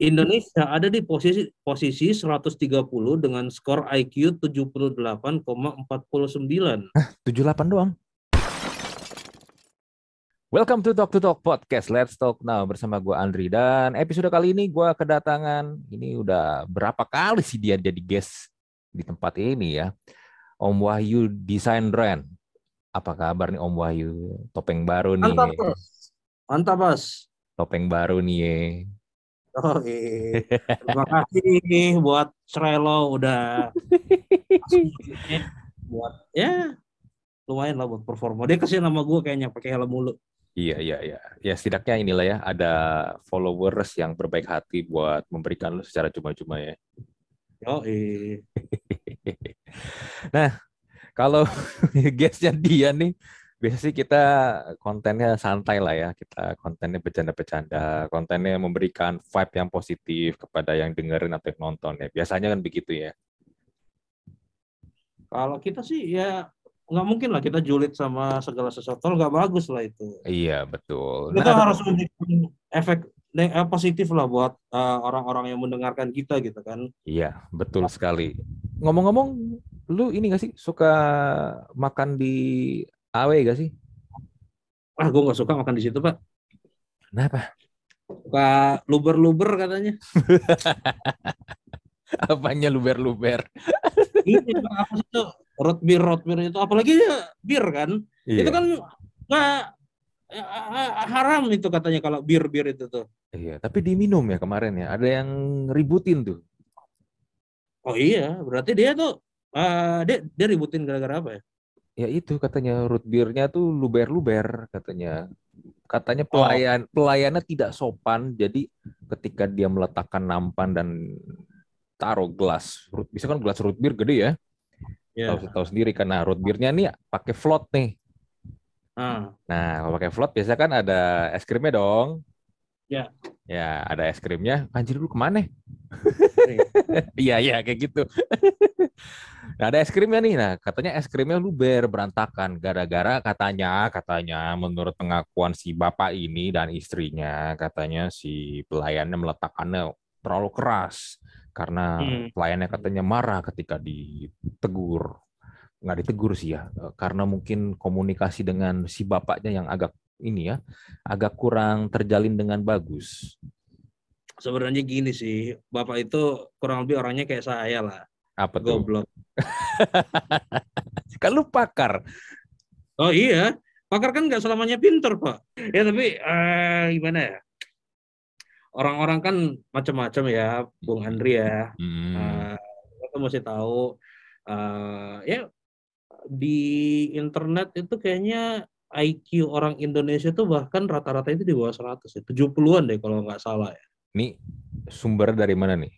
Indonesia ada di posisi posisi 130 dengan skor IQ 78,49. 78 doang. Welcome to Talk to Talk Podcast. Let's talk now bersama gue Andri dan episode kali ini gue kedatangan ini udah berapa kali sih dia jadi guest di tempat ini ya. Om Wahyu Design Brand. Apa kabar nih Om Wahyu? Topeng baru nih. Mantap, Bos. Mantap, Bos. Topeng baru nih. Oh, iya. Terima kasih buat Srelo udah buat ya lumayan lah buat performa. Dia kasih nama gue kayaknya pakai helm mulu. Iya, iya, iya. Ya setidaknya inilah ya, ada followers yang berbaik hati buat memberikan lu secara cuma-cuma ya. Oh, iya. Nah, kalau guestnya dia nih, biasa sih kita kontennya santai lah ya. Kita kontennya bercanda-bercanda, kontennya memberikan vibe yang positif kepada yang dengerin atau yang nonton ya. Biasanya kan begitu ya. Kalau kita sih ya nggak mungkin lah kita julid sama segala sesuatu nggak bagus lah itu. Iya, betul. Kita Nah, harus memberikan efek ne- eh, positif lah buat eh, orang-orang yang mendengarkan kita gitu kan. iya, betul sekali. Ngomong-ngomong, lu ini gak sih suka makan di AW gak sih? Ah, gue nggak suka makan di situ pak. Kenapa? Suka luber-luber katanya. Apanya luber-luber? Ini Pak, apa itu root beer root beer itu apalagi ya bir kan. Iya. Itu kan nggak ya, haram itu katanya kalau bir bir itu tuh. Iya, tapi diminum ya kemarin ya. Ada yang ributin tuh. Oh iya, berarti dia tuh eh, dia dia ributin gara-gara apa ya? Ya itu katanya root beer-nya tuh luber-luber katanya. Katanya Oh. pelayan pelayannya tidak sopan. Jadi ketika dia meletakkan nampan dan taruh gelas root, bisa kan gelas root beer gede ya. Ya. Tahu tahu sendiri karena root beer-nya nih pakai float nih. Ah, Nah, kalau pakai float biasanya kan ada es krimnya dong. Ya. Ya, ada es krimnya. Anjir lu ke mana? Iya, iya kayak gitu. Nah, ada es krimnya nih. Nah, katanya es krimnya luber berantakan gara-gara katanya katanya menurut pengakuan si bapak ini dan istrinya katanya si pelayannya meletakkannya terlalu keras karena Hmm. pelayannya katanya marah ketika ditegur. Nggak ditegur sih ya, eh, karena mungkin komunikasi dengan si bapaknya yang agak ini ya, agak kurang terjalin dengan bagus. Sebenarnya gini sih, bapak itu kurang lebih orangnya kayak saya lah, Apa tuh? goblok. Kan lu pakar. Oh iya, pakar kan nggak selamanya pinter pak. Ya tapi eh, gimana ya? Orang-orang kan macam-macam ya, Bung Andri ya. Hmm. Eh, kita mesti tahu eh, ya di internet itu kayaknya IQ orang Indonesia tuh bahkan rata-rata itu di bawah 100 ya. 70-an deh kalau nggak salah ya. Ini sumber dari mana nih?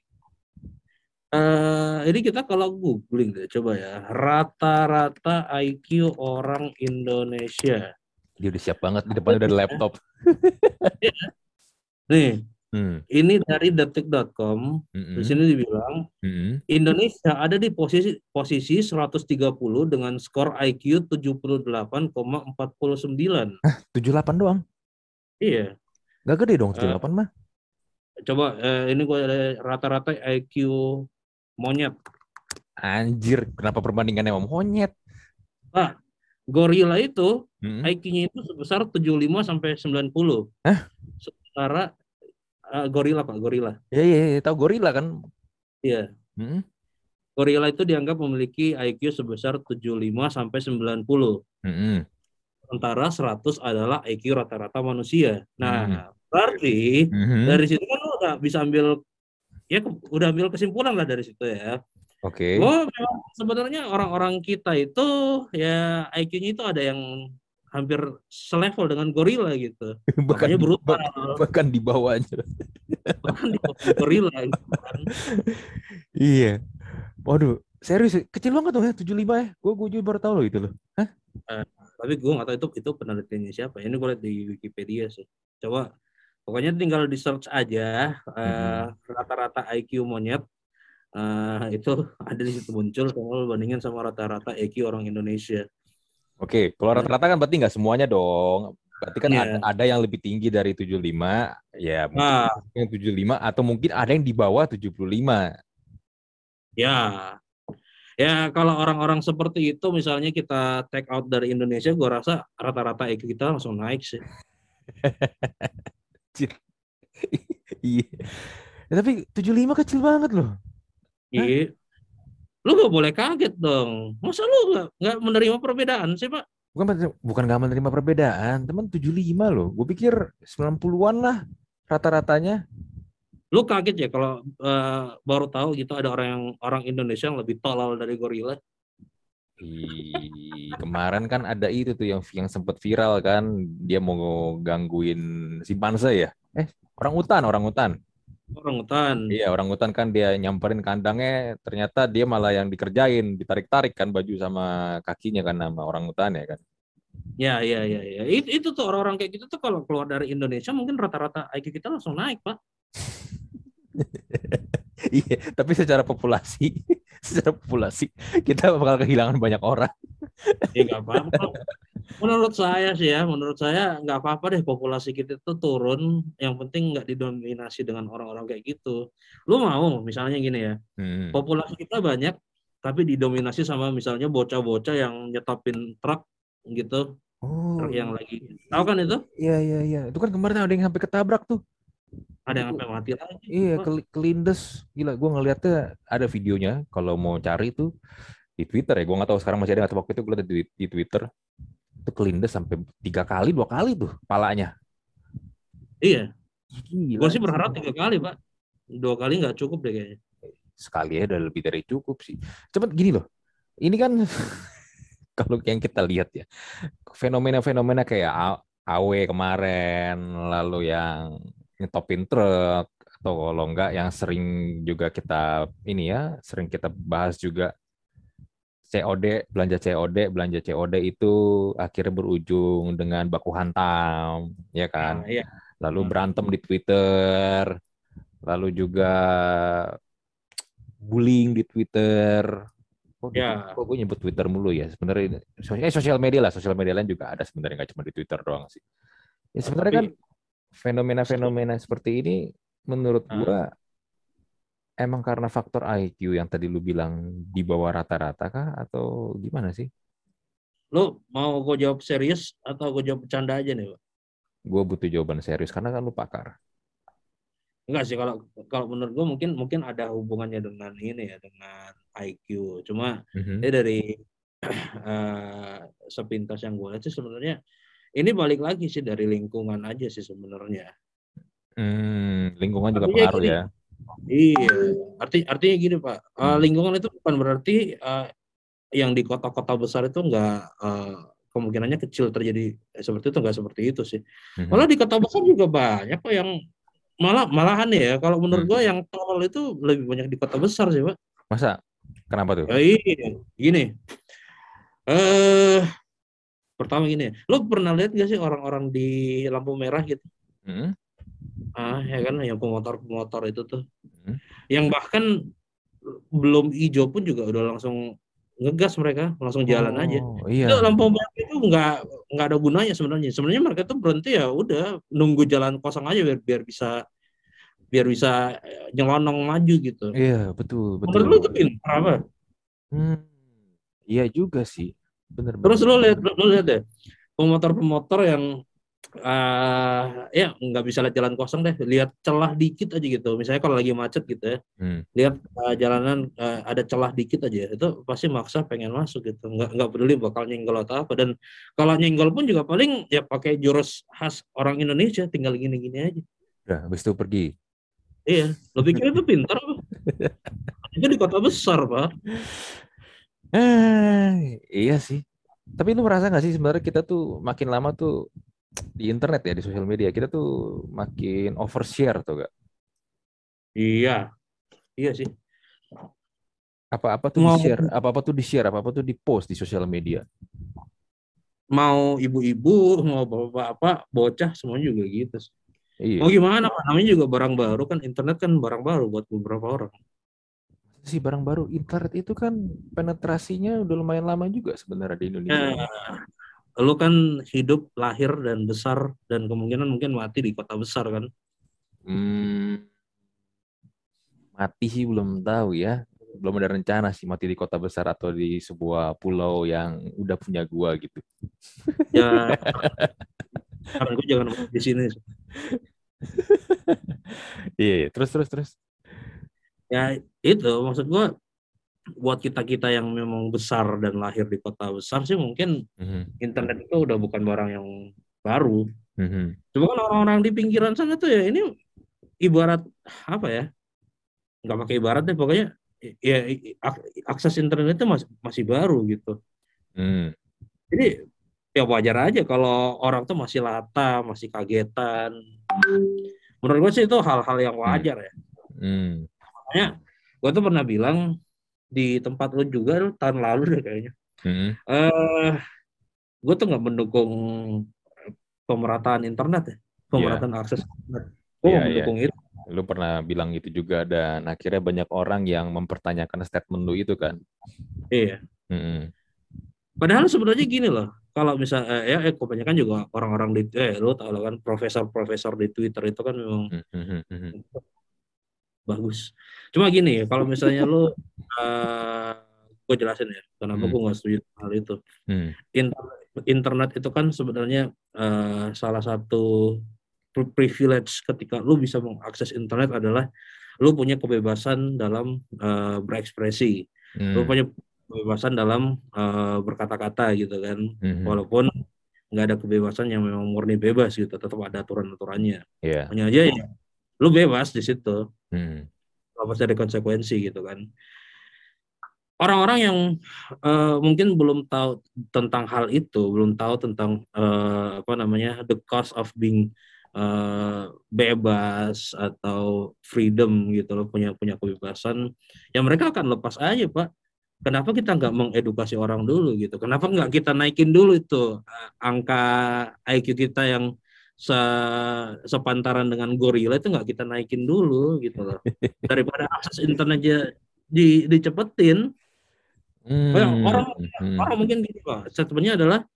Eh, ini kita kalau googling deh coba ya. Rata-rata IQ orang Indonesia. Dia udah siap banget di depannya udah ada laptop. Nih, Hmm. ini dari detik.com. Di sini dibilang Mm-mm. Indonesia ada di posisi posisi 130 dengan skor IQ 78,49. 78 doang. Iya. Gak gede dong Eh. 78 mah. Coba eh, ini gue ada rata-rata IQ monyet. Anjir, kenapa perbandingannya sama monyet? Gorila itu Mm-mm. IQ-nya itu sebesar 75 sampai 90. Hah? Sementara eh, gorila Pak, gorila. Ya, ya, ya, tahu gorila kan? Iya. Mm-mm. Gorila itu dianggap memiliki IQ sebesar 75 sampai 90. Mm-mm. Sementara 100 adalah IQ rata-rata manusia. Nah, Hmm. berarti Mhm. dari situ kan udah bisa ambil ya udah ambil kesimpulan lah dari situ ya. Oke. Oh, memang sebenarnya orang-orang kita itu ya IQ-nya itu ada yang hampir selevel dengan gorila gitu. Bahkan Makanya brutal. bah- bahkan di bawahnya. Bahkan di bawah gorila gitu kan. Iya. Waduh, serius ya? kecil banget dong ya 75 ya. Gue gue juga baru tahu loh itu loh. Tapi gue nggak tahu itu itu penelitiannya siapa. Ini gue lihat di Wikipedia sih. Coba pokoknya tinggal di search aja eh, rata-rata IQ monyet eh, itu ada di situ muncul kalau bandingin sama rata-rata IQ orang Indonesia. Oke, kalau rata-rata kan berarti nggak semuanya dong. Berarti kan Iya. ada, ada yang lebih tinggi dari 75, ya mungkin Nah, yang 75 atau mungkin ada yang di bawah 75. ya. Ya, kalau orang-orang seperti itu misalnya kita take out dari Indonesia, gua rasa rata-rata IQ kita langsung naik sih. Iya. Ya, tapi 75 kecil banget loh. Iya. Lu gak boleh kaget dong. Masa lu gak, nggak menerima perbedaan sih, Pak? Bukan bukan nggak menerima perbedaan, teman 75 loh. Gue pikir 90-an lah rata-ratanya. Lu kaget ya kalau eh, baru tahu gitu ada orang yang orang Indonesia yang lebih tolol dari gorila. Ih, kemarin kan ada itu tuh yang yang sempat viral kan, dia mau gangguin simpanse ya? Eh, orang utan, orang utan. Orang hutan. Iya, orang utan kan dia nyamperin kandangnya, ternyata dia malah yang dikerjain, ditarik-tarik kan baju sama kakinya kan sama orang utan ya kan. Ya, ya, ya, ya. Itu, itu tuh orang-orang kayak gitu tuh kalau keluar dari Indonesia mungkin rata-rata IQ kita langsung naik, Pak. Iya, tapi secara populasi, secara populasi kita bakal kehilangan banyak orang. Ya nggak apa-apa. Menurut saya sih ya, menurut saya nggak apa-apa deh populasi kita itu turun. Yang penting nggak didominasi dengan orang-orang kayak gitu. Lu mau misalnya gini ya, Hmm. populasi kita banyak, tapi didominasi sama misalnya bocah-bocah yang nyetopin truk gitu, Oh, truk yang lagi. Tahu kan itu? iya iya iya. Itu kan kemarin ada yang sampai ketabrak tuh. Ada yang sampai mati lagi. Iya, Pak. kel- kelindes. Gila, gue ngeliatnya ada videonya. Kalau mau cari tuh di Twitter ya. Gue nggak tahu sekarang masih ada nggak. Waktu itu gue liat di, di Twitter. Itu kelindes sampai tiga kali, dua kali tuh palanya. Iya, gue sih berharap tiga kali, Pak. Dua kali nggak cukup deh kayaknya. Sekali ya udah lebih dari cukup sih. Cepet gini loh. Ini kan kalau yang kita lihat ya. Fenomena-fenomena kayak AW kemarin. Lalu yang nyetopin truk. Atau kalau enggak yang sering juga kita ini ya. Sering kita bahas juga COD, belanja COD, belanja COD itu akhirnya berujung dengan baku hantam, ya kan? Nah, iya. Lalu Hmm. berantem di Twitter, lalu juga bullying di Twitter. Kok, di- Ya. kok gue nyebut Twitter mulu ya? Sebenarnya eh, sosial media lah, sosial media lain juga ada sebenarnya nggak cuma di Twitter doang sih. Ya sebenarnya kan Tapi- fenomena-fenomena seperti ini menurut Ah. gua emang karena faktor IQ yang tadi lu bilang di bawah rata-rata kah atau gimana sih? Lu mau gue jawab serius atau gue jawab bercanda aja nih, Pak? Gue butuh jawaban serius karena kan lu pakar. Enggak sih kalau kalau menurut gue mungkin mungkin ada hubungannya dengan ini ya dengan IQ. Cuma Mhm. ya dari eh, sepintas yang gue lihat sih sebenarnya ini balik lagi sih dari lingkungan aja sih sebenarnya. Hmm, lingkungan juga Artinya pengaruh gini, ya. Iya, arti artinya gini Pak, Eh, Hmm. lingkungan itu bukan berarti eh, yang di kota-kota besar itu enggak eh, kemungkinannya kecil terjadi eh, seperti itu enggak seperti itu sih. Mhm. Malah di kota besar juga banyak kok yang malah malahan ya kalau menurut Hmm. gue yang tolol itu lebih banyak di kota besar sih Pak. Masa? Kenapa tuh? Ya iya, gini. Eh pertama gini, lu pernah lihat gak sih orang-orang di lampu merah gitu? Hmm? Ah, ya kan yang pemotor-pemotor itu tuh. Hmm. Yang bahkan belum hijau pun juga udah langsung ngegas mereka, langsung jalan aja. Oh, Iya. Itu lampu merah itu nggak nggak ada gunanya sebenarnya. Sebenarnya mereka tuh berhenti ya udah nunggu jalan kosong aja biar biar bisa biar bisa eh, nyelonong maju gitu. Iya, betul, betul. Menurut lu itu pintar apa? Hmm, iya juga sih. Bener Terus bener. lu lihat lu lihat deh pemotor-pemotor yang eh ya nggak bisa lihat jalan kosong deh, lihat celah dikit aja gitu. Misalnya kalau lagi macet gitu ya, Hmm. lihat eh, jalanan eh, ada celah dikit aja, itu pasti maksa pengen masuk gitu. Nggak nggak peduli bakal nyenggol atau apa. Dan kalau nyenggol pun juga paling ya pakai jurus khas orang Indonesia, tinggal gini-gini aja. Udah, habis itu pergi. Iya, lo pikir itu pintar? Itu di kota besar, Pak. Eh, iya sih. Tapi lu merasa nggak sih sebenarnya kita tuh makin lama tuh di internet ya di sosial media kita tuh makin overshare tuh gak? Iya. Iya sih. Apa-apa tuh Mau- di-share, apa-apa tuh di-share, apa-apa tuh di-post di sosial media. Mau ibu-ibu, mau bapak-bapak, bocah semuanya juga gitu. Iya. Mau gimana, Pak? Namanya juga barang baru kan internet kan barang baru buat beberapa orang. Sih barang baru internet itu kan penetrasinya udah lumayan lama juga sebenarnya di Indonesia. Nah, lu kan hidup lahir dan besar dan kemungkinan mungkin mati di kota besar kan Hmm, mati sih belum tahu ya. Belum ada rencana sih mati di kota besar atau di sebuah pulau yang udah punya gua gitu. ya gue jangan di sini Iya, iya. terus terus terus. Ya itu maksud gua buat kita kita yang memang besar dan lahir di kota besar sih mungkin Mhm, internet itu udah bukan barang yang baru. Mhm. cuma kan orang-orang di pinggiran sana tuh ya ini ibarat apa ya nggak pakai ibarat deh pokoknya ya ak- akses internet itu masih masih baru gitu. Hmm, jadi ya wajar aja kalau orang tuh masih lata masih kagetan. Menurut gue sih itu hal-hal yang wajar ya. Hmm. Makanya gue tuh pernah bilang di tempat lu juga lu tahun lalu deh kayaknya Mhm. eh gue tuh nggak mendukung pemerataan internet ya pemerataan akses internet gue Iya, nggak mendukung itu Lu pernah bilang itu juga dan akhirnya banyak orang yang mempertanyakan statement lu itu kan. iya Mhm. padahal sebenarnya gini loh kalau misal eh, ya eh, kebanyakan juga orang-orang di eh lu tau lah kan profesor-profesor di Twitter itu kan memang Mhm, mhm. Bagus cuma gini kalau misalnya lu eh gue jelasin ya kenapa Hmm. gue nggak setuju hal itu Hmm. internet, internet itu kan sebenarnya eh, salah satu pri- privilege ketika lu bisa mengakses internet adalah lu punya kebebasan dalam eh, berekspresi, lu Hmm. punya kebebasan dalam eh, berkata-kata gitu kan, Mhm. walaupun nggak ada kebebasan yang memang murni bebas gitu, tetap ada aturan-aturannya. Iya. Hanya aja ya, lu bebas di situ, Hmm. pasti ada konsekuensi gitu kan. Orang-orang yang eh, mungkin belum tahu tentang hal itu, belum tahu tentang eh, apa namanya the cost of being eh, bebas atau freedom gitu loh, punya punya kebebasan, ya mereka akan lepas aja pak. Kenapa kita nggak mengedukasi orang dulu gitu? Kenapa nggak kita naikin dulu itu angka IQ kita yang se- sepantaran dengan gorila itu nggak kita naikin dulu gitu loh daripada akses internetnya di dicepetin Hmm. orang- Hmm. orang mungkin gini pak statementnya adalah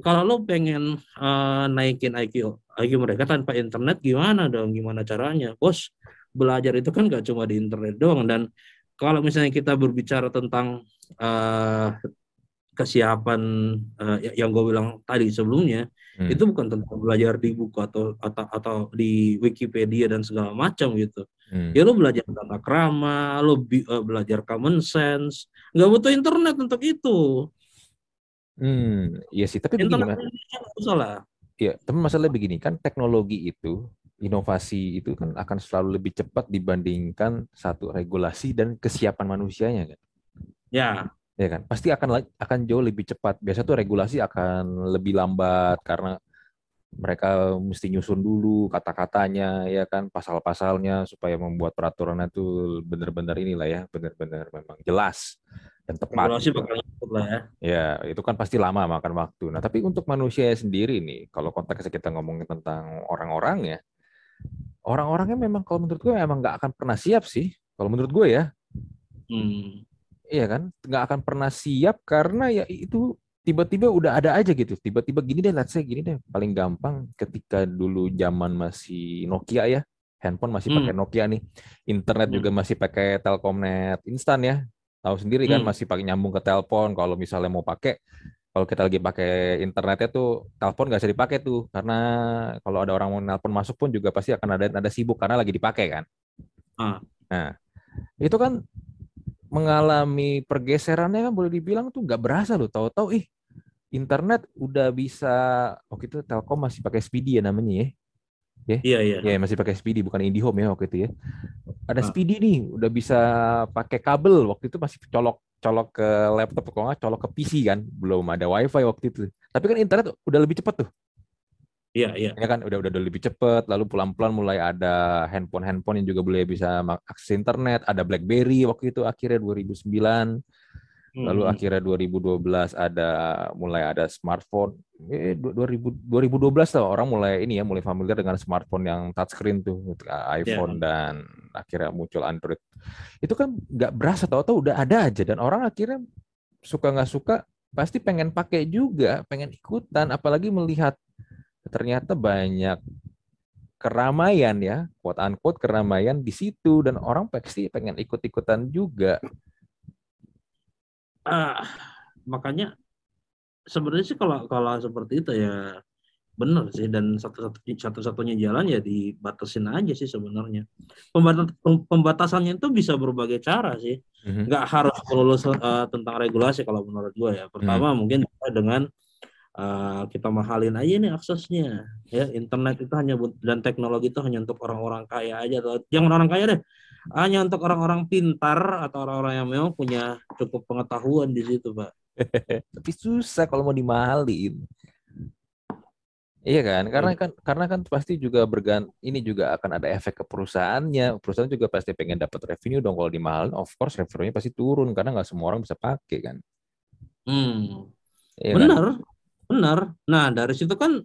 kalau lo pengen eh, naikin IQ IQ mereka tanpa internet gimana dong gimana caranya bos belajar itu kan gak cuma di internet doang dan kalau misalnya kita berbicara tentang eh, kesiapan eh, yang gue bilang tadi sebelumnya Hmm. itu bukan tentang belajar di buku atau atau atau di Wikipedia dan segala macam gitu Hmm. ya lo belajar tata krama lo bi- eh, belajar common sense nggak butuh internet untuk itu Hmm, iya sih. Tapi internet lah Iya, tapi masalah begini kan teknologi itu, inovasi itu kan akan selalu lebih cepat dibandingkan satu regulasi dan kesiapan manusianya kan. ya Ya kan? Pasti akan akan jauh lebih cepat. Biasa tuh regulasi akan lebih lambat karena mereka mesti nyusun dulu kata-katanya ya kan pasal-pasalnya supaya membuat peraturannya itu benar-benar inilah ya benar-benar memang jelas dan tepat regulasi gitu. bakal lah ya Ya, itu kan pasti lama makan waktu. Nah, tapi untuk manusia sendiri nih, kalau konteksnya kita ngomongin tentang orang-orang ya, orang-orangnya memang kalau menurut gue emang nggak akan pernah siap sih. Kalau menurut gue ya, hmm. Iya kan, nggak akan pernah siap karena ya itu tiba-tiba udah ada aja gitu. Tiba-tiba gini deh, let's say gini deh. Paling gampang ketika dulu zaman masih Nokia ya, handphone masih Hmm. pakai Nokia nih, internet Hmm. juga masih pakai Telkomnet instan ya. Tahu sendiri kan Hmm. masih pakai nyambung ke telepon. Kalau misalnya mau pakai, kalau kita lagi pakai internetnya tuh telepon nggak bisa dipakai tuh karena kalau ada orang mau nelpon masuk pun juga pasti akan ada ada sibuk karena lagi dipakai kan. Ah. Nah, itu kan mengalami pergeserannya kan boleh dibilang tuh nggak berasa loh. Tahu-tahu ih internet udah bisa waktu itu Telkom masih pakai Speedy ya namanya ya. iya iya Ya masih pakai Speedy bukan IndiHome ya waktu itu ya. Ada Ah. Speedy nih, udah bisa pakai kabel. Waktu itu masih colok colok ke laptop kalau nggak colok ke PC kan. Belum ada WiFi waktu itu. Tapi kan internet udah lebih cepat tuh. Iya iya Ya kan udah udah, udah lebih cepat. Lalu pelan-pelan mulai ada handphone-handphone yang juga boleh bisa akses internet. Ada BlackBerry waktu itu akhirnya 2009. Lalu Hmm. akhirnya 2012 ada mulai ada smartphone. Eh, du- 2000 2012 lah orang mulai ini ya mulai familiar dengan smartphone yang touchscreen tuh gitu, iPhone dan akhirnya muncul Android. Itu kan nggak berasa tahu-tahu udah ada aja dan orang akhirnya suka nggak suka pasti pengen pakai juga, pengen ikutan, apalagi melihat ternyata banyak keramaian ya, quote unquote keramaian di situ dan orang pasti pengen ikut-ikutan juga. Ah, makanya sebenarnya sih kalau kalau seperti itu ya benar sih dan satu satu satunya jalan ya dibatasin aja sih sebenarnya Pembatas, pembatasannya itu bisa berbagai cara sih mm-hmm. nggak harus lulus uh, tentang regulasi kalau menurut gue ya pertama mm-hmm. mungkin dengan uh, kita mahalin aja nih aksesnya ya internet itu hanya dan teknologi itu hanya untuk orang-orang kaya aja atau jangan orang kaya deh hanya untuk orang-orang pintar atau orang-orang yang memang punya cukup pengetahuan di situ pak tapi susah kalau mau dimahalin Iya kan, karena kan karena kan pasti juga bergan ini juga akan ada efek ke perusahaannya. Perusahaan juga pasti pengen dapat revenue dong kalau dimahalin, of course revenue-nya pasti turun karena nggak semua orang bisa pakai kan. Hmm. Iya benar, kan? Benar. Nah dari situ kan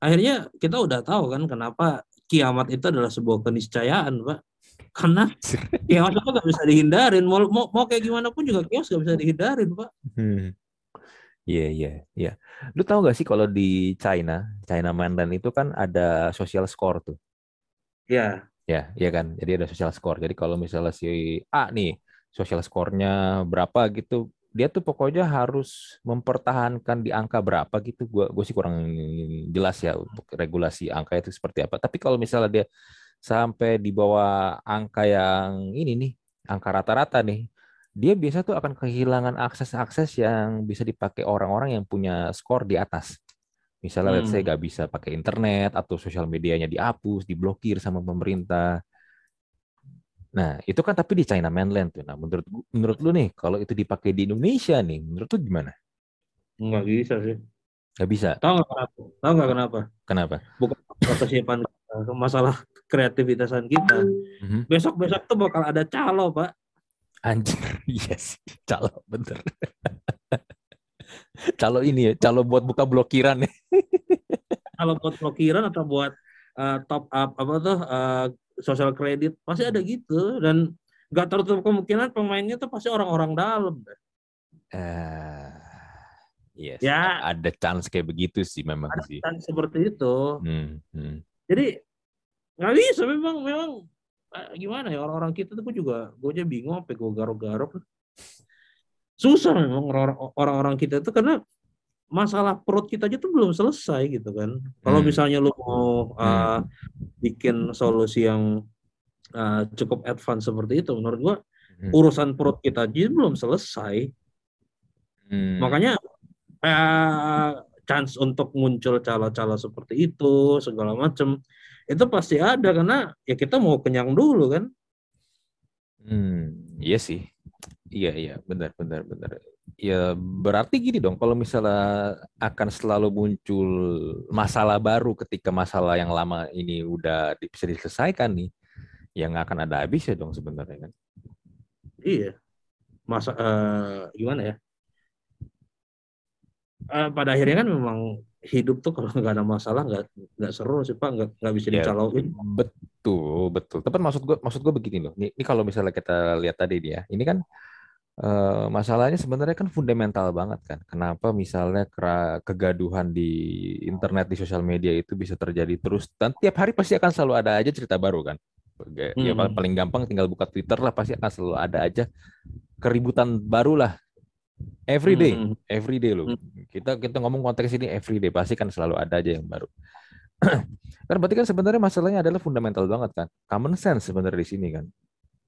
akhirnya kita udah tahu kan kenapa kiamat itu adalah sebuah keniscayaan, pak. Karena kiamat itu nggak bisa dihindarin. Mau, mau mau kayak gimana pun juga kiamat nggak bisa dihindarin, pak. Hmm. Iya, yeah, iya, yeah, iya. Yeah. Lu tahu gak sih kalau di China, China mainland itu kan ada social score tuh. Iya. Yeah. Ya, iya kan. Jadi ada social score. Jadi kalau misalnya si A nih, social score-nya berapa gitu, dia tuh pokoknya harus mempertahankan di angka berapa gitu. Gua gue sih kurang jelas ya untuk regulasi angka itu seperti apa. Tapi kalau misalnya dia sampai di bawah angka yang ini nih, angka rata-rata nih, dia biasa tuh akan kehilangan akses-akses yang bisa dipakai orang-orang yang punya skor di atas. Misalnya, hmm. let's say hmm. gak bisa pakai internet atau sosial medianya dihapus, diblokir sama pemerintah. Nah, itu kan tapi di China mainland tuh. Nah, menurut menurut lu nih, kalau itu dipakai di Indonesia nih, menurut lu gimana? Nggak bisa sih. Nggak bisa. Tahu nggak kenapa? Tahu nggak kenapa? Kenapa? Bukan kesiapan masalah kreativitasan kita. Mm -hmm. Besok-besok tuh bakal ada calo, Pak. Anjir, sih, calo bener. calo ini ya, calo buat buka blokiran ya. Kalau buat blokiran atau buat uh, top up apa tuh uh, sosial kredit pasti ada gitu dan nggak tertutup kemungkinan pemainnya tuh pasti orang-orang dalam. Uh, yes, ya, ada chance kayak begitu sih memang ada sih. Chance seperti itu. Hmm, hmm. Jadi nggak bisa memang memang Eh, gimana ya orang-orang kita tuh gue juga gue aja bingung apa gue garuk-garuk susah memang orang-orang kita tuh karena masalah perut kita aja tuh belum selesai gitu kan kalau hmm. misalnya lu mau uh, bikin solusi yang uh, cukup advance seperti itu menurut gue hmm. urusan perut kita aja belum selesai hmm. makanya uh, chance untuk muncul cala-cala seperti itu segala macam itu pasti ada karena ya kita mau kenyang dulu kan. Hmm, iya sih. Iya, iya, benar, benar, benar. Ya berarti gini dong, kalau misalnya akan selalu muncul masalah baru ketika masalah yang lama ini udah bisa diselesaikan nih, yang akan ada habisnya dong sebenarnya kan. Iya. Masa uh, gimana ya? Uh, pada akhirnya kan memang hidup tuh kalau nggak ada masalah nggak nggak seru sih pak nggak nggak bisa ya, dicaloin betul betul tapi maksud gue maksud gue begini loh ini, ini kalau misalnya kita lihat tadi dia ini kan uh, masalahnya sebenarnya kan fundamental banget kan kenapa misalnya kegaduhan di internet di sosial media itu bisa terjadi terus dan tiap hari pasti akan selalu ada aja cerita baru kan ya hmm. paling gampang tinggal buka Twitter lah pasti akan selalu ada aja keributan baru lah Every day, hmm. every day loh. Hmm. Kita kita ngomong konteks ini every day pasti kan selalu ada aja yang baru. kan berarti kan sebenarnya masalahnya adalah fundamental banget kan. Common sense sebenarnya di sini kan.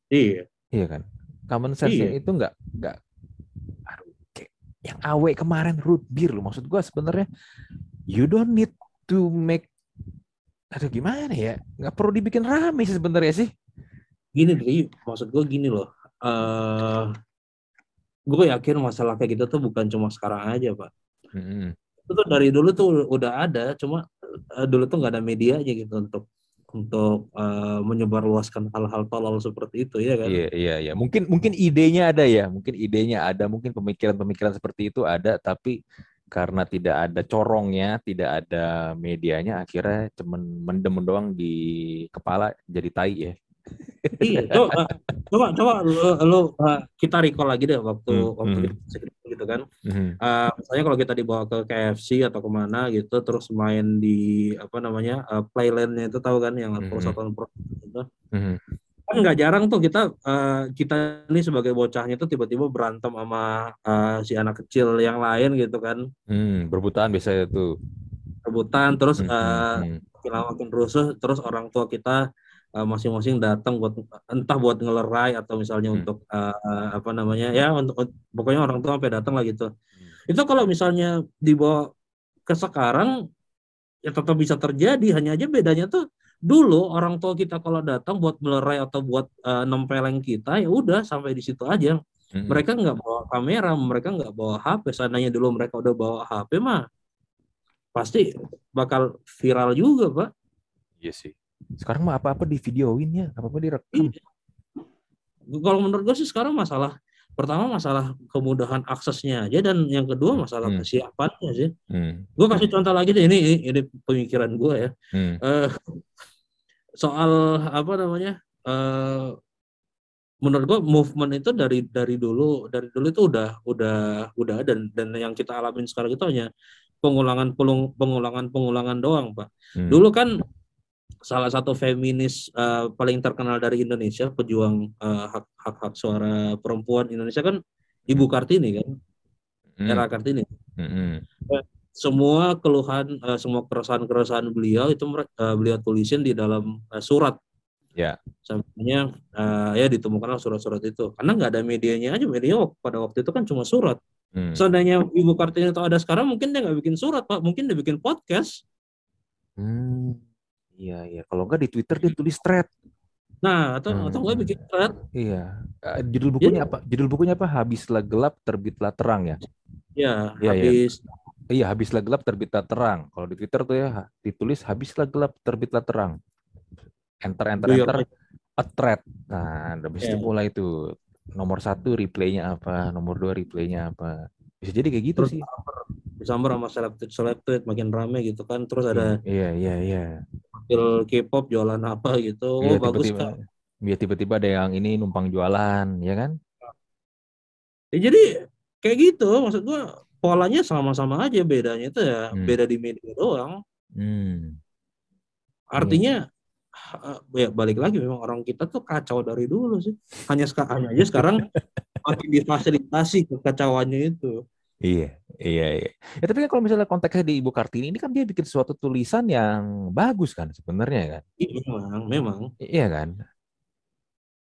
Iya. Iya kan. Common sense iya. itu enggak enggak aduh, kayak yang awe kemarin root beer loh. Maksud gua sebenarnya you don't need to make aduh gimana ya? Nggak perlu dibikin rame sih sebenarnya sih. Gini deh, maksud gua gini loh. Uh, gue yakin masalah kayak gitu tuh bukan cuma sekarang aja pak hmm. itu tuh dari dulu tuh udah ada cuma uh, dulu tuh nggak ada media aja gitu untuk untuk uh, menyebarluaskan hal-hal tolol seperti itu ya kan? Iya iya iya. Mungkin mungkin idenya ada ya mungkin idenya ada mungkin pemikiran-pemikiran seperti itu ada tapi karena tidak ada corongnya, tidak ada medianya, akhirnya cuman mendem doang di kepala jadi tai ya iya coba coba coba lu, lu uh, kita recall lagi deh waktu hmm, waktu hmm. gitu kan. Mhm. Uh, misalnya kalau kita dibawa ke KFC atau ke mana gitu, terus main di apa namanya uh, playlandnya itu tahu kan yang Mhm. perusahaan itu Mhm. kan nggak jarang tuh kita uh, kita ini sebagai bocahnya tuh tiba-tiba berantem sama uh, si anak kecil yang lain gitu kan Hmm, berbutaan biasanya tuh. rebutan terus Hmm, uh, hmm, makin lama makin rusuh terus orang tua kita uh, masing-masing datang buat entah buat ngelerai atau misalnya Hmm. untuk uh, uh, apa namanya ya untuk pokoknya orang tua sampai datang lah gitu Hmm. itu kalau misalnya dibawa ke sekarang ya tetap bisa terjadi hanya aja bedanya tuh dulu orang tua kita kalau datang buat melerai atau buat uh, nempeleng kita ya udah sampai di situ aja hmm. mereka nggak bawa kamera mereka nggak bawa HP seandainya dulu mereka udah bawa HP mah pasti bakal viral juga pak Iya sih. Sekarang mah apa-apa di videoin ya, apa-apa direkam. Iya. kalau menurut gue sih sekarang masalah pertama masalah kemudahan aksesnya aja dan yang kedua masalah Hmm. kesiapannya sih Hmm. gue kasih contoh lagi deh ini ini, pemikiran gue ya Hmm. Eh, soal apa namanya eh menurut gue movement itu dari dari dulu dari dulu itu udah udah udah dan dan yang kita alamin sekarang itu hanya pengulangan pengulangan pengulangan doang pak Hmm. dulu kan salah satu feminis eh, paling terkenal dari Indonesia pejuang eh, hak hak hak suara perempuan Indonesia kan Ibu Kartini kan Hmm. era Kartini Hmm. semua keluhan eh, semua keresahan keresahan beliau itu eh, beliau tulisin di dalam eh, surat Ya. sampainya eh, ya ditemukanlah surat-surat itu karena nggak ada medianya aja media pada waktu itu kan cuma surat Hmm. seandainya ibu kartini itu ada sekarang mungkin dia nggak bikin surat pak mungkin dia bikin podcast Hmm. Iya, iya. Kalau enggak di Twitter dia tulis thread. nah atau Hmm. atau nggak bikin thread Iya. Eh, judul bukunya apa? Judul bukunya apa? Habislah gelap, terbitlah terang ya. ya Iya, iya. habis Iya, habislah gelap, terbitlah terang. Kalau di Twitter tuh ya ditulis habislah gelap, terbitlah terang. Enter, enter, your enter. A thread. Nah, habis itu Iya. mulai itu nomor satu replaynya apa, nomor dua replaynya apa. Bisa jadi kayak gitu Terus sih. disambar sama seleb seleb makin rame gitu kan terus ada Iya, iya, iya. Profil K-pop jualan apa gitu Iya, oh bagus tiba-tiba. kak Iya, tiba-tiba ada yang ini numpang jualan, ya kan? Ya, jadi kayak gitu maksud gua polanya sama-sama aja bedanya itu ya Hmm. beda di media doang Hmm. artinya eh, ya balik lagi memang orang kita tuh kacau dari dulu sih hanya seka- hanya aja sekarang makin difasilitasi kekacauannya itu Iya, iya, iya. Ya, tapi kan kalau misalnya konteksnya di Ibu Kartini ini kan dia bikin suatu tulisan yang bagus kan sebenarnya kan? Iya, memang memang Iya kan?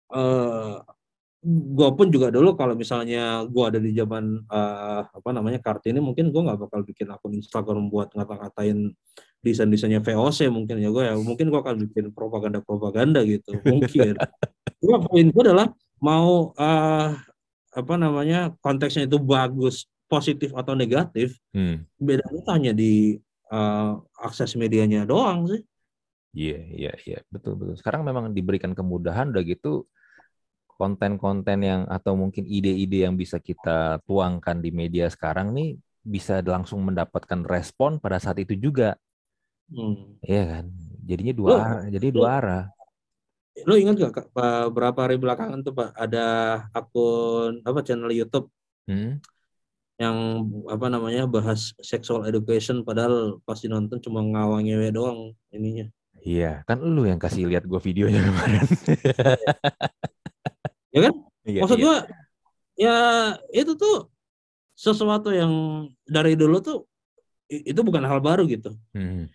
eh gua pun juga dulu kalau misalnya gua ada di zaman eh, apa namanya kartini mungkin gua nggak bakal bikin akun Instagram buat ngata-ngatain desain-desainnya VOC mungkin ya gua ya mungkin gua akan bikin propaganda-propaganda gitu mungkin cuma poin gua adalah mau eh, apa namanya konteksnya itu bagus positif atau negatif Hmm. bedanya hanya di eh, akses medianya doang sih Iya, iya, iya, betul, betul. Sekarang memang diberikan kemudahan udah gitu konten-konten yang atau mungkin ide-ide yang bisa kita tuangkan di media sekarang nih bisa langsung mendapatkan respon pada saat itu juga, Hmm. iya kan? Jadinya dua arah, jadi dua arah. Lo ingat gak Pak, berapa hari belakangan tuh Pak ada akun apa channel YouTube Hmm? Yang apa namanya bahas sexual education padahal pasti nonton cuma ngawang ngewe doang ininya. Iya, kan lu yang kasih lihat gua videonya kemarin. Ya kan? Iya, Maksud iya. gua ya itu tuh sesuatu yang dari dulu tuh itu bukan hal baru gitu. Hmm.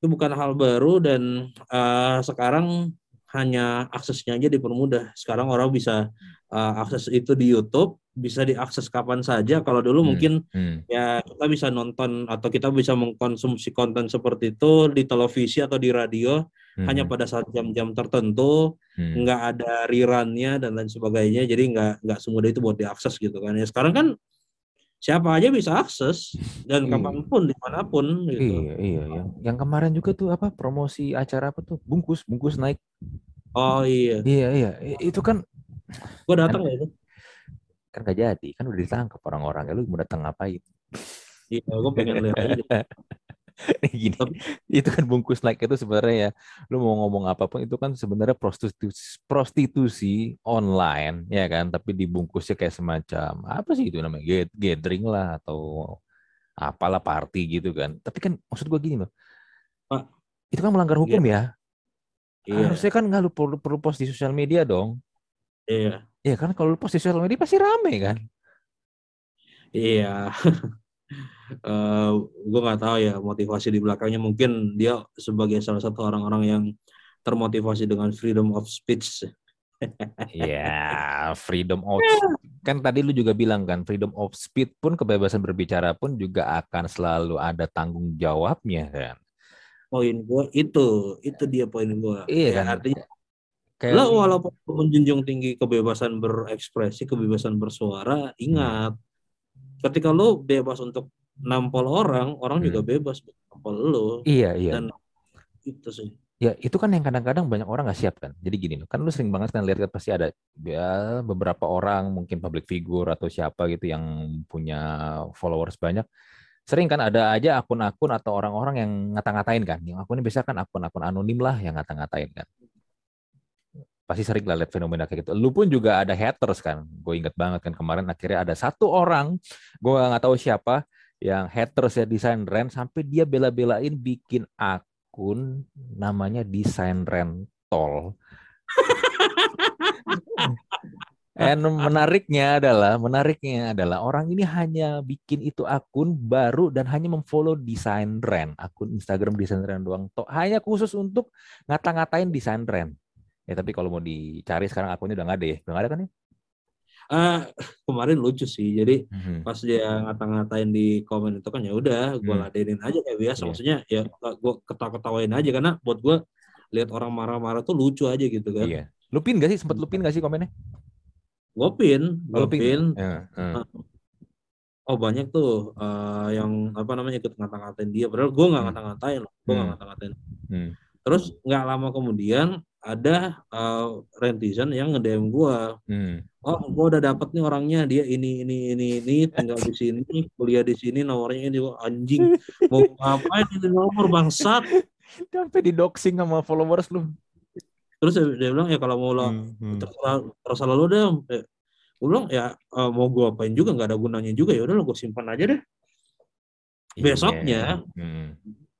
Itu bukan hal baru dan eh, sekarang hanya aksesnya aja dipermudah. Sekarang orang bisa eh, akses itu di YouTube, bisa diakses kapan saja. Kalau dulu Hmm. mungkin Hmm. ya kita bisa nonton atau kita bisa mengkonsumsi konten seperti itu di televisi atau di radio Hmm. hanya pada saat jam-jam tertentu Hmm. nggak ada rerunnya dan lain sebagainya jadi nggak nggak semudah itu buat diakses gitu kan ya sekarang kan siapa aja bisa akses dan Iya. kapan pun di mana pun gitu Iya, iya, yang yang kemarin juga tuh apa promosi acara apa tuh bungkus bungkus naik. oh iya Iya, iya, itu kan gua datang ya itu kan gak jadi, kan udah ditangkap orang-orang. Ya lu mau datang ngapain? iya gua pengen lihat aja gini, itu kan bungkus like itu sebenarnya ya, lu mau ngomong apa pun itu kan sebenarnya prostitusi, prostitusi online, ya kan? Tapi dibungkusnya kayak semacam apa sih itu namanya gathering lah atau apalah party gitu kan. Tapi kan maksud gua gini loh, Pak, itu kan melanggar hukum ya. Iya. Harusnya kan nggak lu perlu perlu post di sosial media dong. Iya. Iya kan kalau lu post di sosial media pasti rame kan. Iya. uh, eh, gue nggak tahu ya motivasi di belakangnya mungkin dia sebagai salah satu orang-orang yang termotivasi dengan freedom of speech. Ya, freedom of kan tadi lu juga bilang kan freedom of speech pun kebebasan berbicara pun juga akan selalu ada tanggung jawabnya kan. Poin gue itu, itu dia poin gue. Iya ya, kan. Artinya Kayak lo walaupun menjunjung tinggi kebebasan berekspresi, kebebasan bersuara, ingat hmm ketika lo bebas untuk nampol orang, orang hmm. juga bebas nampol lo. Iya, iya. Dan itu sih. Ya itu kan yang kadang-kadang banyak orang nggak siap kan. Jadi gini, kan lu sering banget kan lihat kan pasti ada ya, beberapa orang mungkin public figure atau siapa gitu yang punya followers banyak. Sering kan ada aja akun-akun atau orang-orang yang ngata-ngatain kan. Yang akunnya biasa kan akun-akun anonim lah yang ngata-ngatain kan pasti sering lah lihat fenomena kayak gitu. Lu pun juga ada haters kan. Gue inget banget kan kemarin akhirnya ada satu orang, gue nggak tahu siapa, yang haters ya desain rent sampai dia bela-belain bikin akun namanya desain rentol. And menariknya adalah, menariknya adalah orang ini hanya bikin itu akun baru dan hanya memfollow desain rent, akun Instagram desain rent doang. Hanya khusus untuk ngata-ngatain desain rent. Ya tapi kalau mau dicari sekarang akunnya udah nggak ada ya, udah nggak ada kan ya? Uh, kemarin lucu sih. Jadi hmm. pas dia ngata-ngatain di komen itu kan ya udah gue hmm. ladenin aja kayak biasa. Yeah. Maksudnya ya gue ketawa-ketawain aja karena buat gue lihat orang marah-marah tuh lucu aja gitu kan. Iya. Lupin gak sih? Sempet lupin gak sih komennya? Gue pin, gue pin. Ya, uh. Oh banyak tuh uh, yang apa namanya ikut ngata-ngatain dia. Padahal gue nggak hmm. ngata-ngatain loh. Gue nggak hmm. ngata-ngatain. Hmm. Terus nggak lama kemudian ada uh, rentisan yang nge-DM gua. Hmm. Oh, gua udah dapet nih orangnya, dia ini ini ini ini tinggal di sini, kuliah di sini, nomornya ini anjing. Mau ngapain ini nomor bangsat? Sampai di doxing sama followers lu. Terus dia bilang ya kalau mau lo hmm, hmm. terus lo deh. Eh, gue bilang ya uh, mau gua apain juga nggak ada gunanya juga ya udah lo gue simpan aja deh. Iya, Besoknya, hmm.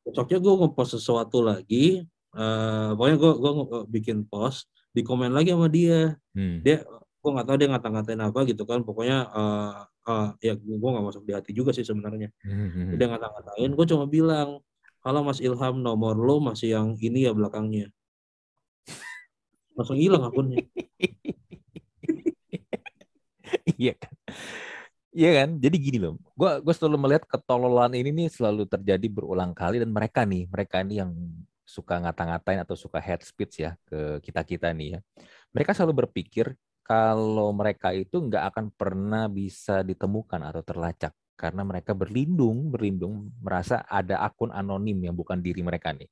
besoknya gue ngepost sesuatu lagi, uh, pokoknya gue gue bikin post di komen lagi sama dia. Hmm. dia gue nggak tahu dia ngata-ngatain apa gitu kan. Pokoknya uh, uh, ya gue nggak masuk di hati juga sih sebenarnya. Hmm. dia ngata-ngatain gue cuma bilang kalau Mas Ilham nomor lo masih yang ini ya belakangnya. Langsung hilang akunnya. Iya kan? Iya kan, jadi gini loh, gue gue selalu melihat ketololan ini nih selalu terjadi berulang kali dan mereka nih, mereka ini yang suka ngata-ngatain atau suka head speech ya ke kita-kita nih ya. Mereka selalu berpikir kalau mereka itu nggak akan pernah bisa ditemukan atau terlacak karena mereka berlindung, berlindung merasa ada akun anonim yang bukan diri mereka nih.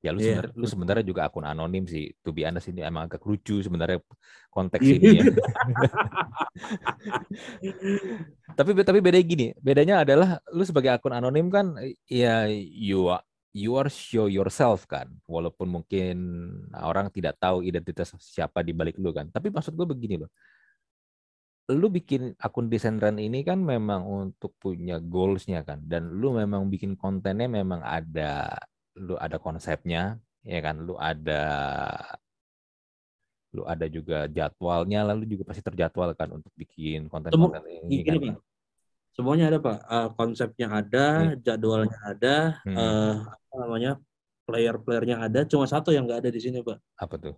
Ya lu yeah. sebenarnya lu sebenarnya juga akun anonim sih. To be honest ini emang agak lucu sebenarnya konteks iya. ini ya. tapi tapi beda gini, bedanya adalah lu sebagai akun anonim kan ya you you are show yourself kan walaupun mungkin orang tidak tahu identitas siapa di balik lu kan. Tapi maksud gue begini loh. Lu bikin akun desain run ini kan memang untuk punya goalsnya kan dan lu memang bikin kontennya memang ada lu ada konsepnya ya kan? Lu ada lu ada juga jadwalnya lalu juga pasti terjadwal kan untuk bikin konten-konten ini kan semuanya ada pak uh, konsepnya ada hmm. jadwalnya ada hmm. uh, apa namanya player-playernya ada cuma satu yang nggak ada di sini pak apa tuh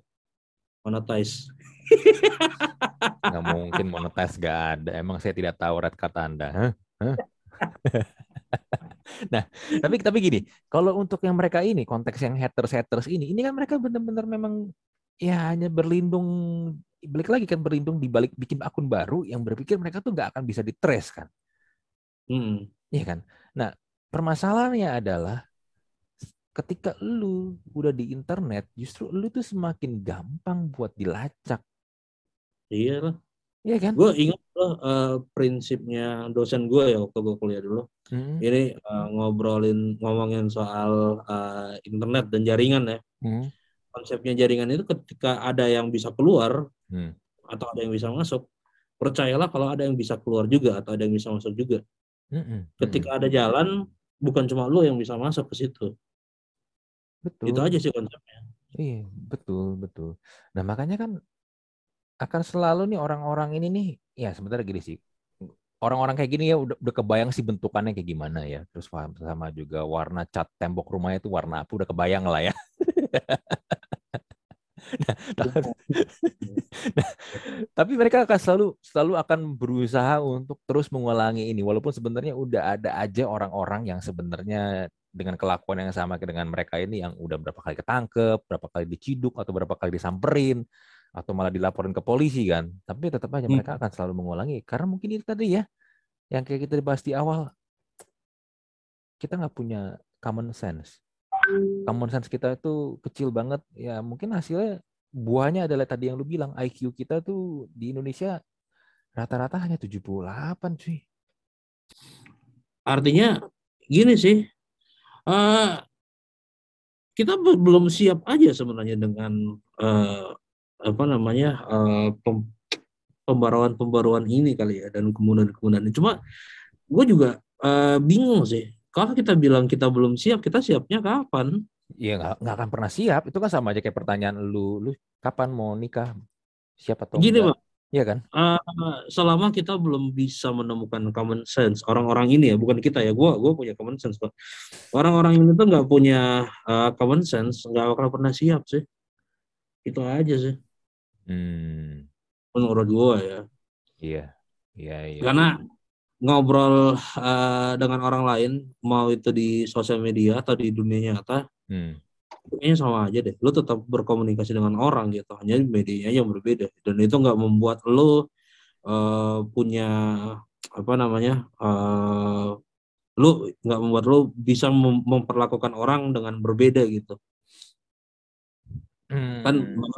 monetize nggak mungkin monetize nggak ada emang saya tidak tahu red kata anda huh? Huh? nah tapi tapi gini kalau untuk yang mereka ini konteks yang haters haters ini ini kan mereka benar-benar memang ya hanya berlindung balik lagi kan berlindung di balik bikin akun baru yang berpikir mereka tuh nggak akan bisa ditrace kan Hmm. Iya kan? Nah, permasalahannya adalah ketika lu udah di internet, justru lu tuh semakin gampang buat dilacak. Iya lah. Iya kan? Gue ingat loh uh, prinsipnya dosen gue ya waktu gue kuliah dulu. Hmm. Ini uh, ngobrolin ngomongin soal uh, internet dan jaringan ya. Hmm. Konsepnya jaringan itu ketika ada yang bisa keluar hmm. atau ada yang bisa masuk, percayalah kalau ada yang bisa keluar juga atau ada yang bisa masuk juga. Ketika ada jalan, bukan cuma lo yang bisa masuk ke situ. Betul. Itu aja sih konsepnya. Iya, betul, betul. Nah, makanya kan akan selalu nih orang-orang ini nih, ya sebentar gini sih, orang-orang kayak gini ya udah, udah kebayang sih bentukannya kayak gimana ya. Terus sama juga warna cat tembok rumahnya itu warna apa udah kebayang lah ya. nah, nah, tapi mereka akan selalu selalu akan berusaha untuk terus mengulangi ini walaupun sebenarnya udah ada aja orang-orang yang sebenarnya dengan kelakuan yang sama dengan mereka ini yang udah berapa kali ketangkep, berapa kali diciduk atau berapa kali disamperin atau malah dilaporin ke polisi kan. Tapi tetap aja hmm. mereka akan selalu mengulangi karena mungkin itu tadi ya yang kayak kita dibahas di awal kita nggak punya common sense. Common sense kita itu kecil banget. Ya mungkin hasilnya buahnya adalah tadi yang lu bilang IQ kita tuh di Indonesia rata-rata hanya 78 cuy. Artinya gini sih, uh, kita belum siap aja sebenarnya dengan uh, apa namanya uh, pem, pembaruan-pembaruan ini kali ya dan kemudian-kemudian cuma gue juga uh, bingung sih kalau kita bilang kita belum siap kita siapnya kapan Iya nggak nggak akan pernah siap itu kan sama aja kayak pertanyaan lu lu kapan mau nikah siapa atau gini bang Iya kan? Uh, selama kita belum bisa menemukan common sense orang-orang ini ya, bukan kita ya. Gue gue punya common sense kok. Orang-orang ini tuh nggak punya uh, common sense, nggak akan pernah siap sih. Itu aja sih. Hmm. Menurut gue ya. Iya, iya, iya. Karena ngobrol uh, dengan orang lain, mau itu di sosial media atau di dunia nyata, hmm. kayaknya sama aja deh. Lo tetap berkomunikasi dengan orang gitu, hanya medianya yang berbeda. Dan itu nggak membuat lo uh, punya apa namanya, uh, lo nggak membuat lo bisa mem memperlakukan orang dengan berbeda gitu. Hmm. Kan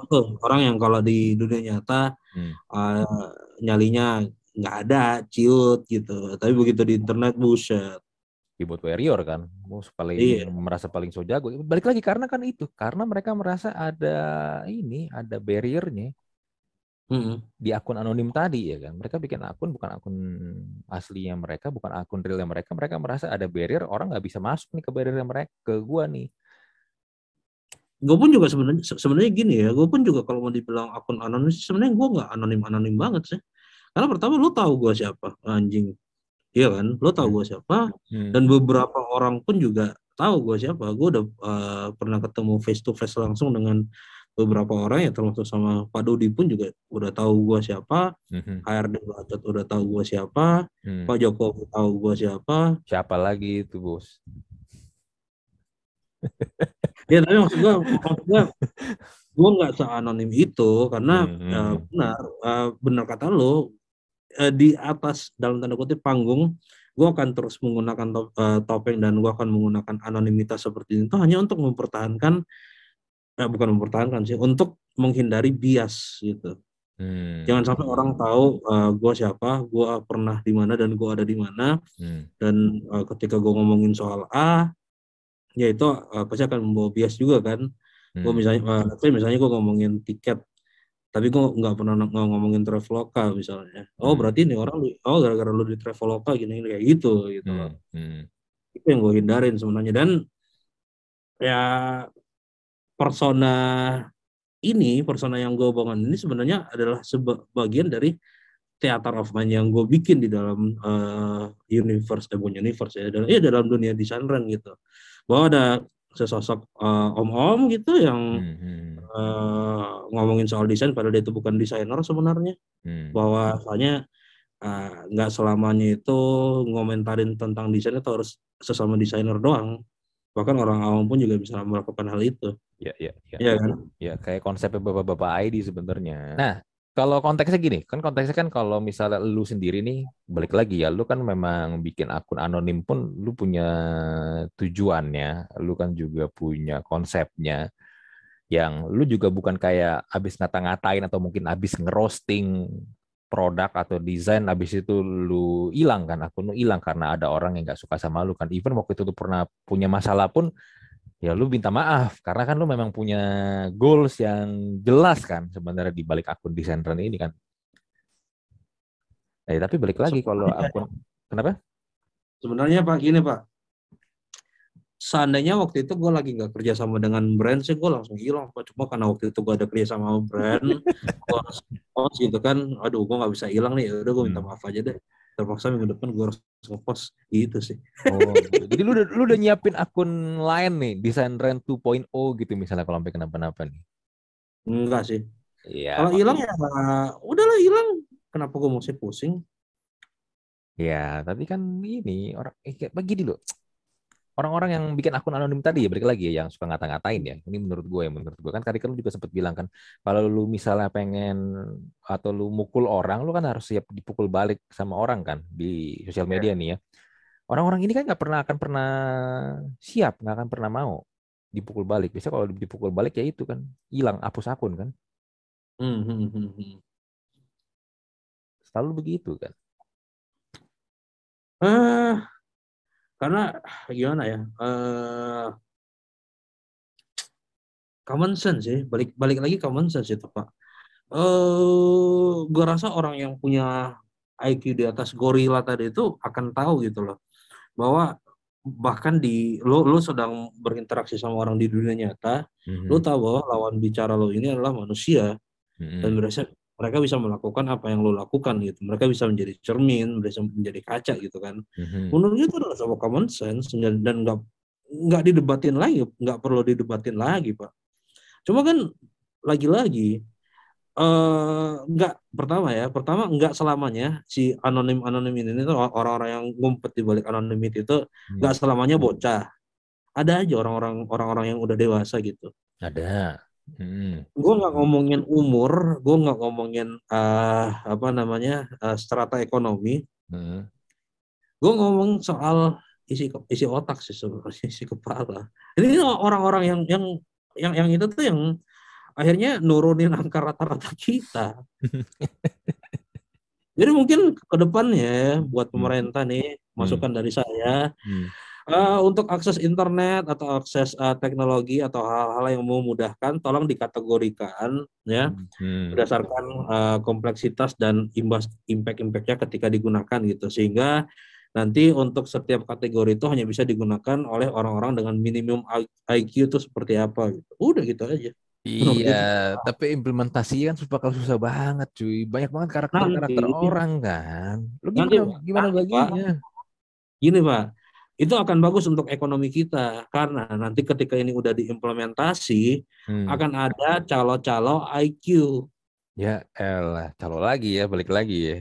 tuh orang yang kalau di dunia nyata hmm. uh, nyalinya nggak ada, ciut gitu. Tapi begitu di internet buset. Keyboard warrior kan, mus paling iya. merasa paling so jago. Balik lagi karena kan itu, karena mereka merasa ada ini, ada barriernya hmm. di akun anonim tadi ya kan. Mereka bikin akun bukan akun aslinya mereka, bukan akun realnya mereka. Mereka merasa ada barrier, orang nggak bisa masuk nih ke barrier mereka, ke gua nih gue pun juga sebenarnya sebenarnya gini ya gue pun juga kalau mau dibilang akun anonim sebenarnya gue nggak anonim anonim banget sih karena pertama lo tahu gue siapa anjing. Iya kan? Lo tahu gue siapa. Hmm. dan beberapa orang pun juga tahu gue siapa. Gue udah uh, pernah ketemu face to face langsung dengan beberapa orang ya termasuk sama Pak Dodi pun juga udah tahu gue siapa. Hmm. HRD Bacot udah tahu gue siapa. Hmm. Pak Jokowi tahu gue siapa. Siapa lagi itu bos? Ya tapi maksud gue maksud gue gue nggak seanonim itu karena hmm. uh, benar uh, benar kata lo uh, di atas dalam tanda kutip panggung gue akan terus menggunakan top, uh, topeng dan gue akan menggunakan anonimitas seperti itu hanya untuk mempertahankan eh, bukan mempertahankan sih untuk menghindari bias gitu Hmm. Jangan sampai orang tahu uh, gue siapa, gue pernah di mana dan gue ada di mana. Hmm. Dan uh, ketika gue ngomongin soal A, ya itu uh, pasti akan membawa bias juga kan hmm. gue misalnya uh, misalnya gue ngomongin tiket tapi gue nggak pernah ng ngomongin traveloka misalnya oh hmm. berarti ini orang oh gara-gara lu di traveloka gini, gini kayak gitu gitu hmm. loh hmm. itu yang gue hindarin sebenarnya dan ya persona ini persona yang gue bangun ini sebenarnya adalah sebagian dari theater of mind yang gue bikin di dalam uh, universe eh bukan universe ya dalam ya dalam dunia desain gitu bahwa ada sesosok uh, om-om gitu yang hmm. uh, ngomongin soal desain padahal dia itu bukan desainer sebenarnya. Hmm. bahwa soalnya uh, nggak selamanya itu ngomentarin tentang desain itu harus sesama desainer doang. Bahkan orang awam pun juga bisa melakukan hal itu. Ya ya ya, ya kan? Ya kayak konsepnya bapak-bapak ID sebenarnya. Nah kalau konteksnya gini, kan konteksnya kan kalau misalnya lu sendiri nih, balik lagi ya, lu kan memang bikin akun anonim pun lu punya tujuannya, lu kan juga punya konsepnya, yang lu juga bukan kayak abis ngata-ngatain atau mungkin abis ngerosting produk atau desain habis itu lu hilang kan akun lu hilang karena ada orang yang nggak suka sama lu kan. Even waktu itu tuh pernah punya masalah pun ya lu minta maaf karena kan lu memang punya goals yang jelas kan sebenarnya di balik akun desain ini kan. Eh tapi balik lagi kalau akun kenapa? Sebenarnya pak gini pak. Seandainya waktu itu gue lagi nggak kerja sama dengan brand sih gue langsung hilang pak. Cuma karena waktu itu gue ada kerja sama brand gue harus post gitu kan. Aduh gue nggak bisa hilang nih. Udah gue minta hmm. maaf aja deh terpaksa minggu depan gue harus ngepost gitu sih oh gitu. jadi lu udah lu udah nyiapin akun lain nih desain rent 2.0 gitu misalnya kalau sampai kenapa-napa nih enggak sih Iya. Kalau hilang ya udahlah hilang. Kenapa gue mesti pusing? Ya, tapi kan ini orang eh, begini loh orang-orang yang bikin akun anonim tadi ya balik lagi ya yang suka ngata-ngatain ya. Ini menurut gue ya menurut gue. Kan tadi kan lu juga sempat bilang kan kalau lu misalnya pengen atau lu mukul orang lu kan harus siap dipukul balik sama orang kan di sosial media yeah. nih ya. Orang-orang ini kan nggak pernah akan pernah siap nggak akan pernah mau dipukul balik. Bisa kalau dipukul balik ya itu kan hilang hapus akun kan. Hmm, hmm, hmm, selalu begitu kan. Uh, karena gimana ya uh, common sense sih balik balik lagi common sense itu pak uh, eh, gue rasa orang yang punya IQ di atas gorila tadi itu akan tahu gitu loh bahwa bahkan di lo lo sedang berinteraksi sama orang di dunia nyata mm-hmm. lo tahu bahwa lawan bicara lo ini adalah manusia mm-hmm. dan berasa mereka bisa melakukan apa yang lo lakukan gitu mereka bisa menjadi cermin bisa menjadi kaca gitu kan mm-hmm. menurut itu adalah sebuah common sense dan nggak nggak didebatin lagi nggak perlu didebatin lagi pak cuma kan lagi-lagi uh, nggak pertama ya pertama nggak selamanya si anonim anonim ini tuh orang-orang yang ngumpet di balik anonymity itu hmm. nggak hmm. selamanya bocah ada aja orang-orang orang-orang yang udah dewasa gitu ada Hmm. Gue nggak ngomongin umur, gue nggak ngomongin uh, apa namanya uh, strata ekonomi. Hmm. Gue ngomong soal isi isi otak sih sebenarnya isi kepala. Ini orang-orang yang yang yang yang itu tuh yang akhirnya nurunin angka rata-rata kita. Jadi mungkin ke depannya buat hmm. pemerintah nih masukan hmm. dari saya. Hmm uh, untuk akses internet atau akses uh, teknologi atau hal-hal yang memudahkan tolong dikategorikan ya. Hmm. berdasarkan uh, kompleksitas dan imbas impact-impactnya ketika digunakan gitu. Sehingga nanti untuk setiap kategori itu hanya bisa digunakan oleh orang-orang dengan minimum IQ itu seperti apa gitu. Udah gitu aja. Iya, tapi implementasi kan bakal susah banget, cuy. Banyak banget karakter-karakter orang kan. Lu gimana, nanti, gimana baginya? Gini, Pak itu akan bagus untuk ekonomi kita karena nanti ketika ini udah diimplementasi hmm. akan ada calo-calo IQ. Ya elah, calo lagi ya, balik lagi ya.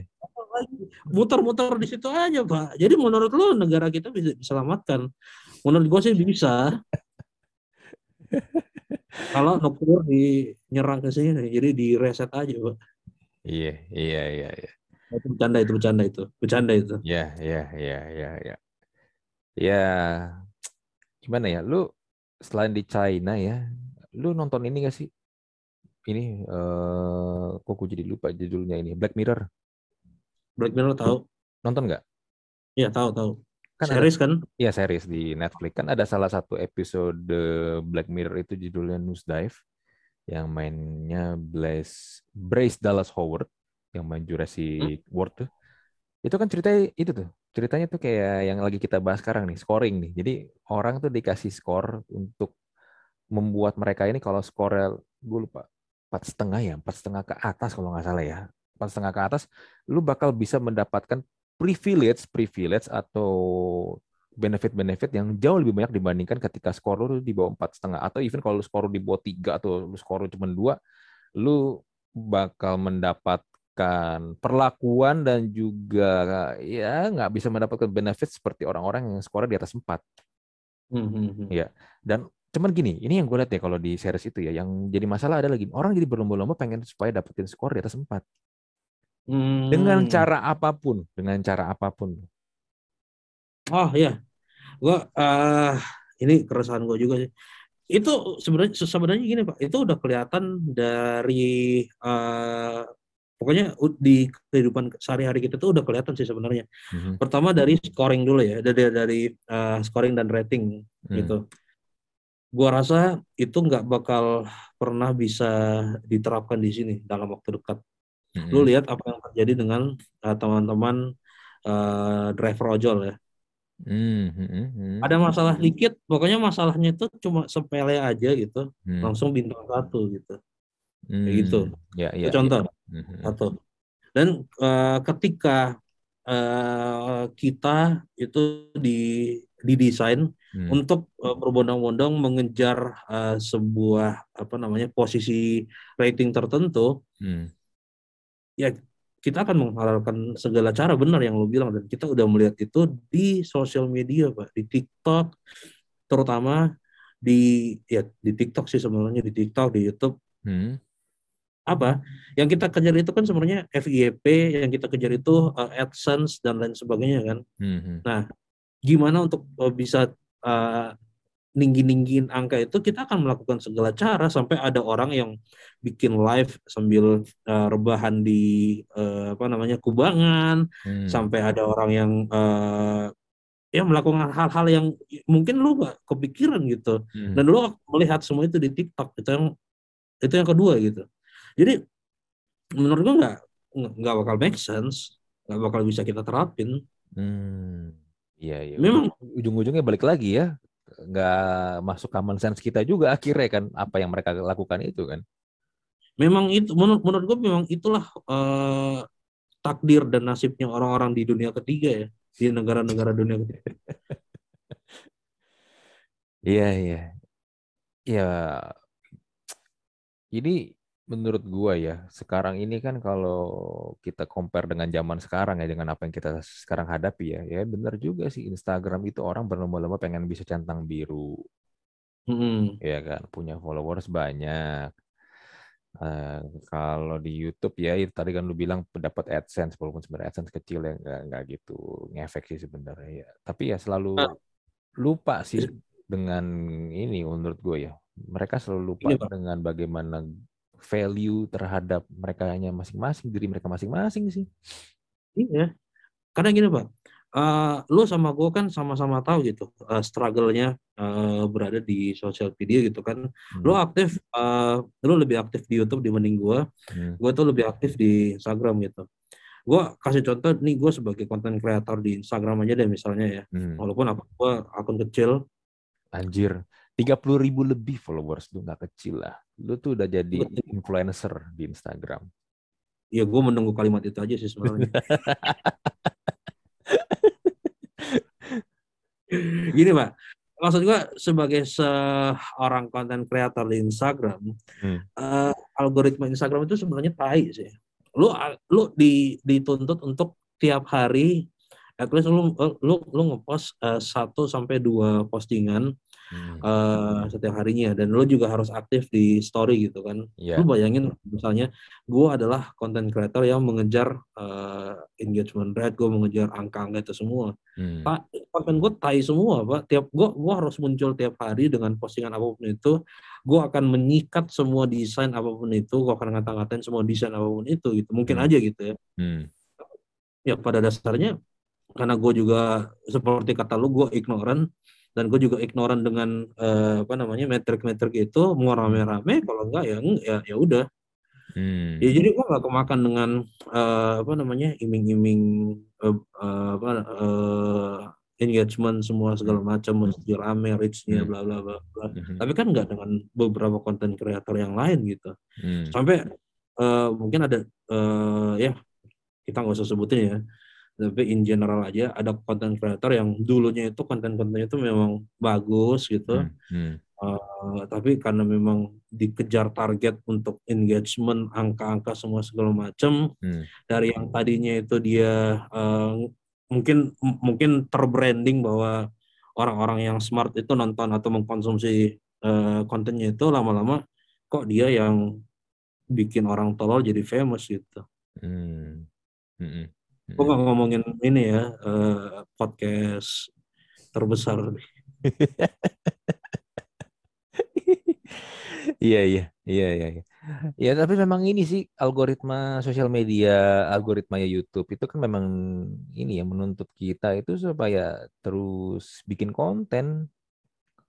Muter-muter di situ aja, Pak. Jadi menurut lo negara kita bisa diselamatkan? Menurut gue sih bisa. Kalau nukur di nyerang ke sini, jadi di reset aja, Pak. Iya, iya, iya, iya. Itu bercanda itu, bercanda itu, bercanda itu. Iya, iya, iya, iya, iya ya gimana ya? Lu selain di China ya lu nonton ini gak sih? Ini uh, kok gue jadi lupa judulnya ini Black Mirror. Black Mirror tahu? Nonton nggak? Iya tahu tahu. Kan series ada, kan? Iya series di Netflix. Kan ada salah satu episode Black Mirror itu judulnya News Dive yang mainnya Blaze Brace Dallas Howard yang main Jurassic hmm? World tuh. Itu kan ceritanya itu tuh ceritanya tuh kayak yang lagi kita bahas sekarang nih, scoring nih. Jadi orang tuh dikasih skor untuk membuat mereka ini kalau skornya gue lupa empat setengah ya, empat setengah ke atas kalau nggak salah ya, empat setengah ke atas, lu bakal bisa mendapatkan privilege, privilege atau benefit-benefit yang jauh lebih banyak dibandingkan ketika skor lu di bawah empat setengah atau even kalau lu skor di bawah tiga atau lu skor cuma dua, lu bakal mendapat mendapatkan perlakuan dan juga ya nggak bisa mendapatkan benefit seperti orang-orang yang skornya di atas empat. Mm-hmm. Ya, dan cuman gini, ini yang gue lihat ya kalau di series itu ya, yang jadi masalah ada lagi orang jadi berlomba-lomba pengen supaya dapetin skor di atas empat. Mm. Dengan cara apa pun, dengan cara apa pun. Oh iya, gue uh, ini keresahan gue juga sih itu sebenarnya sebenarnya gini pak itu udah kelihatan dari uh, pokoknya di kehidupan sehari-hari kita tuh udah kelihatan sih sebenarnya. Mhm. Pertama dari scoring dulu ya, dari dari uh, scoring dan rating Hmm. gitu. Gua rasa itu nggak bakal pernah bisa diterapkan di sini dalam waktu dekat. Lu Mhm. lihat apa yang terjadi dengan uh, teman-teman uh, driver ojol ya. Hmm, hmm, hmm, Ada masalah dikit, pokoknya masalahnya itu cuma sepele aja gitu, hmm, langsung bintang satu gitu. Hmm. Kayak gitu. Ya, Itu ya, contoh ya. Satu. Dan uh, ketika uh, kita itu di didesain Hmm. untuk uh, berbondong-bondong mengejar uh, sebuah apa namanya posisi rating tertentu, Hmm. ya kita akan menghalalkan segala cara benar yang lu bilang dan kita udah melihat itu di sosial media pak di TikTok terutama di ya di TikTok sih sebenarnya di TikTok di YouTube Hmm. Apa yang kita kejar itu kan sebenarnya FYP yang kita kejar itu uh, AdSense dan lain sebagainya kan Hmm. gimana untuk uh, bisa uh, ninggi-ninggiin angka itu kita akan melakukan segala cara sampai ada orang yang bikin live sambil uh, rebahan di uh, apa namanya kubangan Hmm. sampai ada orang yang uh, ya melakukan hal-hal yang mungkin lu nggak kepikiran gitu Hmm. dan lu melihat semua itu di TikTok itu yang itu yang kedua gitu jadi menurut gua nggak nggak bakal make sense nggak bakal bisa kita terapin Hmm. Iya, iya. Memang- ujung-ujungnya balik lagi ya. Nggak masuk common sense kita juga akhirnya kan apa yang mereka lakukan itu kan. memang itu menurut menurut gue memang itulah eh, takdir dan nasibnya orang-orang di dunia ketiga ya di negara-negara dunia ketiga Iya, iya. Ya, ini menurut gua ya, sekarang ini kan kalau kita compare dengan zaman sekarang ya, dengan apa yang kita sekarang hadapi ya, ya benar juga sih Instagram itu orang berlomba-lomba pengen bisa centang biru, Mm-mm. ya kan, punya followers banyak. Eh, kalau di YouTube ya, itu tadi kan lu bilang dapat AdSense, walaupun sebenarnya AdSense kecil ya, nggak, nggak gitu ngefek sih sebenarnya ya. Tapi ya selalu Ah. lupa sih dengan ini menurut gue ya. Mereka selalu lupa Ini, Pak. dengan bagaimana value terhadap mereka hanya masing-masing, diri mereka masing-masing sih. iya karena gini pak eh, lu sama gue kan sama-sama tahu gitu eh, struggle-nya eh, berada di sosial media gitu kan Hmm. lu aktif eh, lu lebih aktif di YouTube dibanding gue Hmm. gue tuh lebih aktif di Instagram gitu gue kasih contoh nih gue sebagai konten kreator di Instagram aja deh misalnya ya Hmm. walaupun akun gue akun kecil Anjir, 30 ribu lebih followers lu nggak kecil lah. Lu tuh udah jadi influencer di Instagram. ya gue menunggu kalimat itu aja sih sebenarnya Gini Pak, maksud gua sebagai seorang konten kreator di Instagram, Hmm. eh, algoritma Instagram itu sebenarnya tai sih. Lu lu di, dituntut untuk tiap hari at least lu lu lu ngepost eh, satu sampai dua postingan Hmm. eh, setiap harinya dan lu juga harus aktif di story gitu kan. Iya. Lu bayangin misalnya gua adalah konten kreator yang mengejar eh, engagement rate, gua mengejar angka-angka itu semua Hmm. Pak, konten gue tai semua, Pak. Tiap gue gua harus muncul tiap hari dengan postingan apa pun itu. Gue akan menyikat semua desain apa pun itu. Gue akan ngata-ngatain semua desain apa pun itu. Gitu. Mungkin Hmm. aja gitu ya. Hmm. Ya pada dasarnya karena gue juga seperti kata lu, gue ignoran dan gue juga ignoran dengan eh, apa namanya metrik-metrik itu mau rame-rame. Kalau enggak ya ya ya udah. Hmm. Ya jadi gue nggak kemakan dengan eh, apa namanya iming-iming eh, eh, apa eh, engagement semua segala macam mesti rame reach-nya Hmm. bla bla bla bla. Mhm. Tapi kan nggak dengan beberapa konten kreator yang lain gitu. Hmm. Sampai eh, mungkin ada eh, ya kita nggak usah sebutin ya. Tapi in general aja ada konten kreator yang dulunya itu konten-kontennya itu memang bagus gitu. Hmm. Hmm. Uh, tapi karena memang dikejar target untuk engagement, angka-angka semua segala macam Hmm. dari yang tadinya itu dia uh, mungkin mungkin terbranding bahwa orang-orang yang smart itu nonton atau mengkonsumsi uh, kontennya itu lama-lama kok dia yang bikin orang tolol jadi famous gitu. Hmm. Hmm. Gue nggak ngomongin ini ya uh, podcast terbesar. Iya iya iya iya iya. Ya, tapi memang ini sih algoritma sosial media, algoritma ya YouTube itu kan memang ini ya menuntut kita itu supaya terus bikin konten.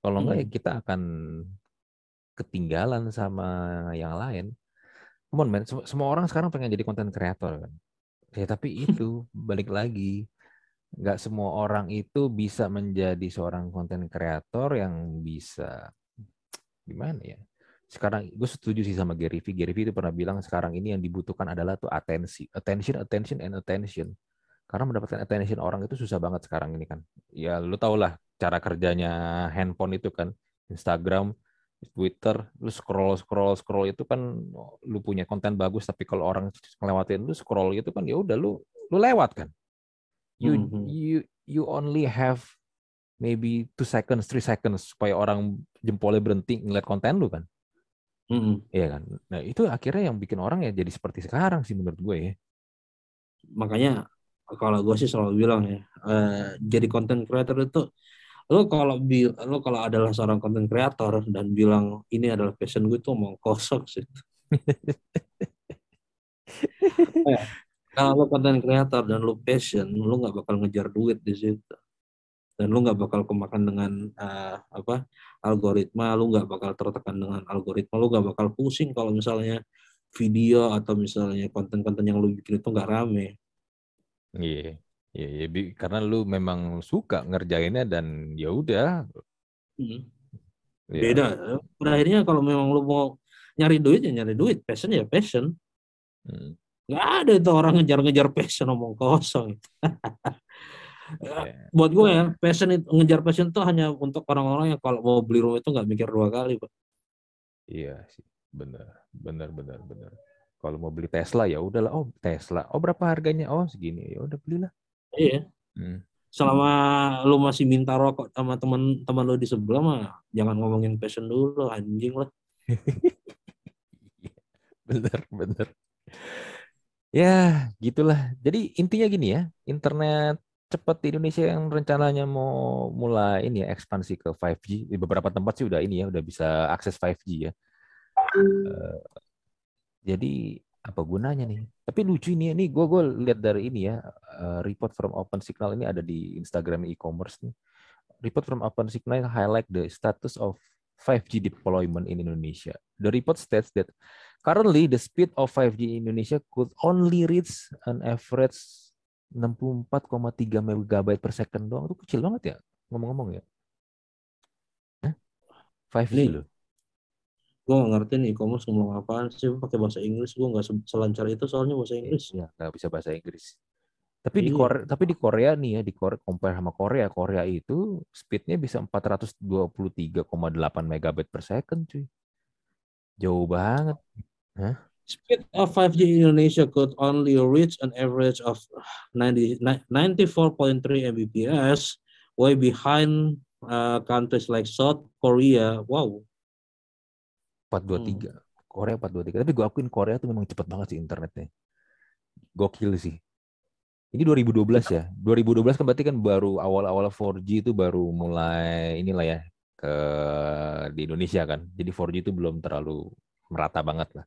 Kalau enggak ya Hmm. kita akan ketinggalan sama yang lain. Come on, man. Sem- Semua orang sekarang pengen jadi konten kreator kan. Ya, tapi itu balik lagi. Nggak semua orang itu bisa menjadi seorang konten kreator yang bisa gimana ya? Sekarang gue setuju sih sama Gary Vee. Gary Vee itu pernah bilang sekarang ini yang dibutuhkan adalah tuh atensi, attention, attention, and attention. Karena mendapatkan attention orang itu susah banget sekarang ini kan. Ya lu tau lah cara kerjanya handphone itu kan. Instagram, Twitter, lu scroll, scroll, scroll itu kan lu punya konten bagus, tapi kalau orang ngelewatin lu scroll itu kan ya udah lu lu lewat kan. You Mhm. you you only have maybe two seconds, three seconds supaya orang jempolnya berhenti ngeliat konten lu kan. Mm-mm. Iya kan. Nah itu akhirnya yang bikin orang ya jadi seperti sekarang sih menurut gue ya. Makanya kalau gue sih selalu bilang ya, eh, jadi content creator itu lo kalau bil lo kalau adalah seorang content creator dan bilang ini adalah passion gue itu omong kosong sih. Ya, kalau lo content creator dan lo passion, lo nggak bakal ngejar duit di situ. Dan lo nggak bakal kemakan dengan eh, apa algoritma, lo nggak bakal tertekan dengan algoritma, lo nggak bakal pusing kalau misalnya video atau misalnya konten-konten yang lo bikin itu nggak rame. Iya. Iya, iya, bi- karena lu memang suka ngerjainnya dan ya udah. Hmm. Ya, Beda. Pada akhirnya kalau memang lo mau nyari duit ya nyari duit, passion ya passion. hmm, Nggak ada itu orang ngejar-ngejar passion omong kosong. ya. Buat gue ya, passion itu ngejar passion itu hanya untuk orang-orang yang kalau mau beli rumah itu nggak mikir dua kali, Pak. Iya sih, benar, benar, benar, benar. Kalau mau beli Tesla ya udahlah, oh Tesla, oh berapa harganya? Oh segini, ya udah belilah. Iya. Hmm. Selama lu masih minta rokok sama teman-teman lu di sebelah mah jangan ngomongin passion dulu, anjing lah. Bener, bener. Ya, gitulah. Jadi intinya gini ya, internet cepat di Indonesia yang rencananya mau mulai ini ya ekspansi ke 5G di beberapa tempat sih udah ini ya, udah bisa akses 5G ya. Eh, jadi apa gunanya nih? Tapi lucu ini, ini gue gue lihat dari ini ya, eh, report from Open Signal ini ada di Instagram e-commerce nih. Report from Open Signal highlight the status of 5G deployment in Indonesia. The report states that currently the speed of 5G in Indonesia could only reach an average 64,3 megabyte per second doang. Itu kecil banget ya, ngomong-ngomong ya. Hah? 5G Nih. loh. Gue nggak ngerti nih e-commerce ngomong apaan sih, pakai bahasa Inggris. Gue nggak se- selancar itu soalnya bahasa Inggris. Ya, nggak bisa bahasa Inggris. Tapi di Iya. Korea, tapi di Korea nih ya, di Korea compare sama Korea, Korea itu speednya bisa 423,8 megabit per second, cuy. Jauh banget. Speed of 5G in Indonesia could only reach an average of 90, 94.3 Mbps, way behind uh, countries like South Korea. Wow. 423. Korea 423. Tapi gue akuin Korea tuh memang cepet banget sih internetnya. Gokil sih. Ini 2012 ya. 2012 kan berarti kan baru awal-awal 4G itu baru mulai inilah ya ke di Indonesia kan. Jadi 4G itu belum terlalu merata banget lah.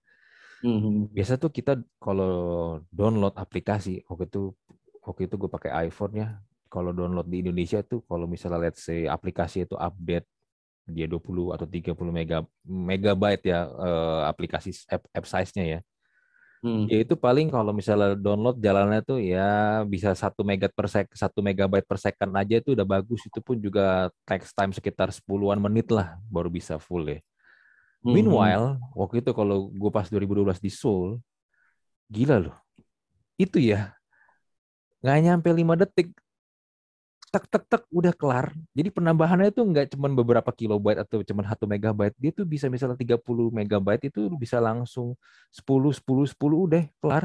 Mhm. Biasa tuh kita kalau download aplikasi waktu itu waktu itu gue pakai iPhone ya. Kalau download di Indonesia tuh kalau misalnya let's say aplikasi itu update dia 20 atau 30 mega megabyte ya eh, aplikasi app, app size-nya ya. Hmm. Ya itu paling kalau misalnya download jalannya tuh ya bisa satu megabyte per sek satu megabyte per second aja itu udah bagus itu pun juga text time sekitar 10-an menit lah baru bisa full ya. Mhm. Meanwhile waktu itu kalau gue pas 2012 di Seoul gila loh. Itu ya nggak nyampe 5 detik tek tek tek udah kelar. Jadi penambahannya itu nggak cuma beberapa kilobyte atau cuma satu megabyte. Dia tuh bisa misalnya 30 megabyte itu bisa langsung 10 10 10 udah kelar.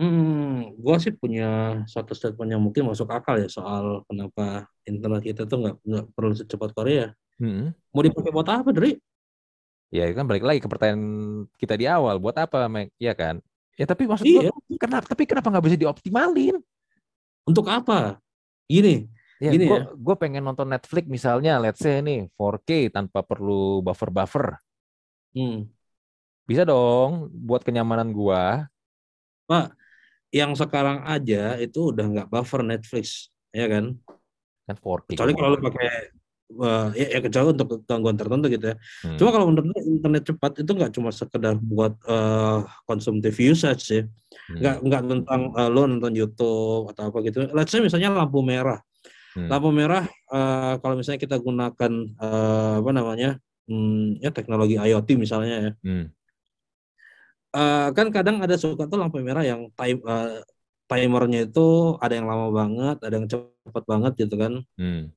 Hmm, gua sih punya satu statement yang mungkin masuk akal ya soal kenapa internet kita tuh nggak nggak perlu secepat Korea. Hmm. Mau dipakai buat apa, Dri? Ya kan balik lagi ke pertanyaan kita di awal, buat apa, Mek? Ya kan? Ya tapi maksud Iya. gua, kenapa? Tapi kenapa nggak bisa dioptimalin? Untuk apa? Gini, Ya, Gini gue ya. gue pengen nonton Netflix misalnya, let's say nih 4K tanpa perlu buffer-buffer. Hmm. Bisa dong buat kenyamanan gua. Pak, yang sekarang aja itu udah nggak buffer Netflix, ya kan? Kan 4K. Kecuali kalau lu pakai uh, ya, ya kecuali untuk gangguan tertentu gitu ya. Hmm. Cuma kalau menurut internet cepat itu nggak cuma sekedar buat uh, konsumtif usage sih. Hmm. Nggak nggak tentang uh, lo nonton YouTube atau apa gitu. Let's say misalnya lampu merah. Hmm. Lampu merah uh, kalau misalnya kita gunakan uh, apa namanya? Hmm, ya teknologi IoT misalnya ya. Hmm. Uh, kan kadang ada suka tuh lampu merah yang time uh, timernya itu ada yang lama banget, ada yang cepat banget gitu kan. Hmm.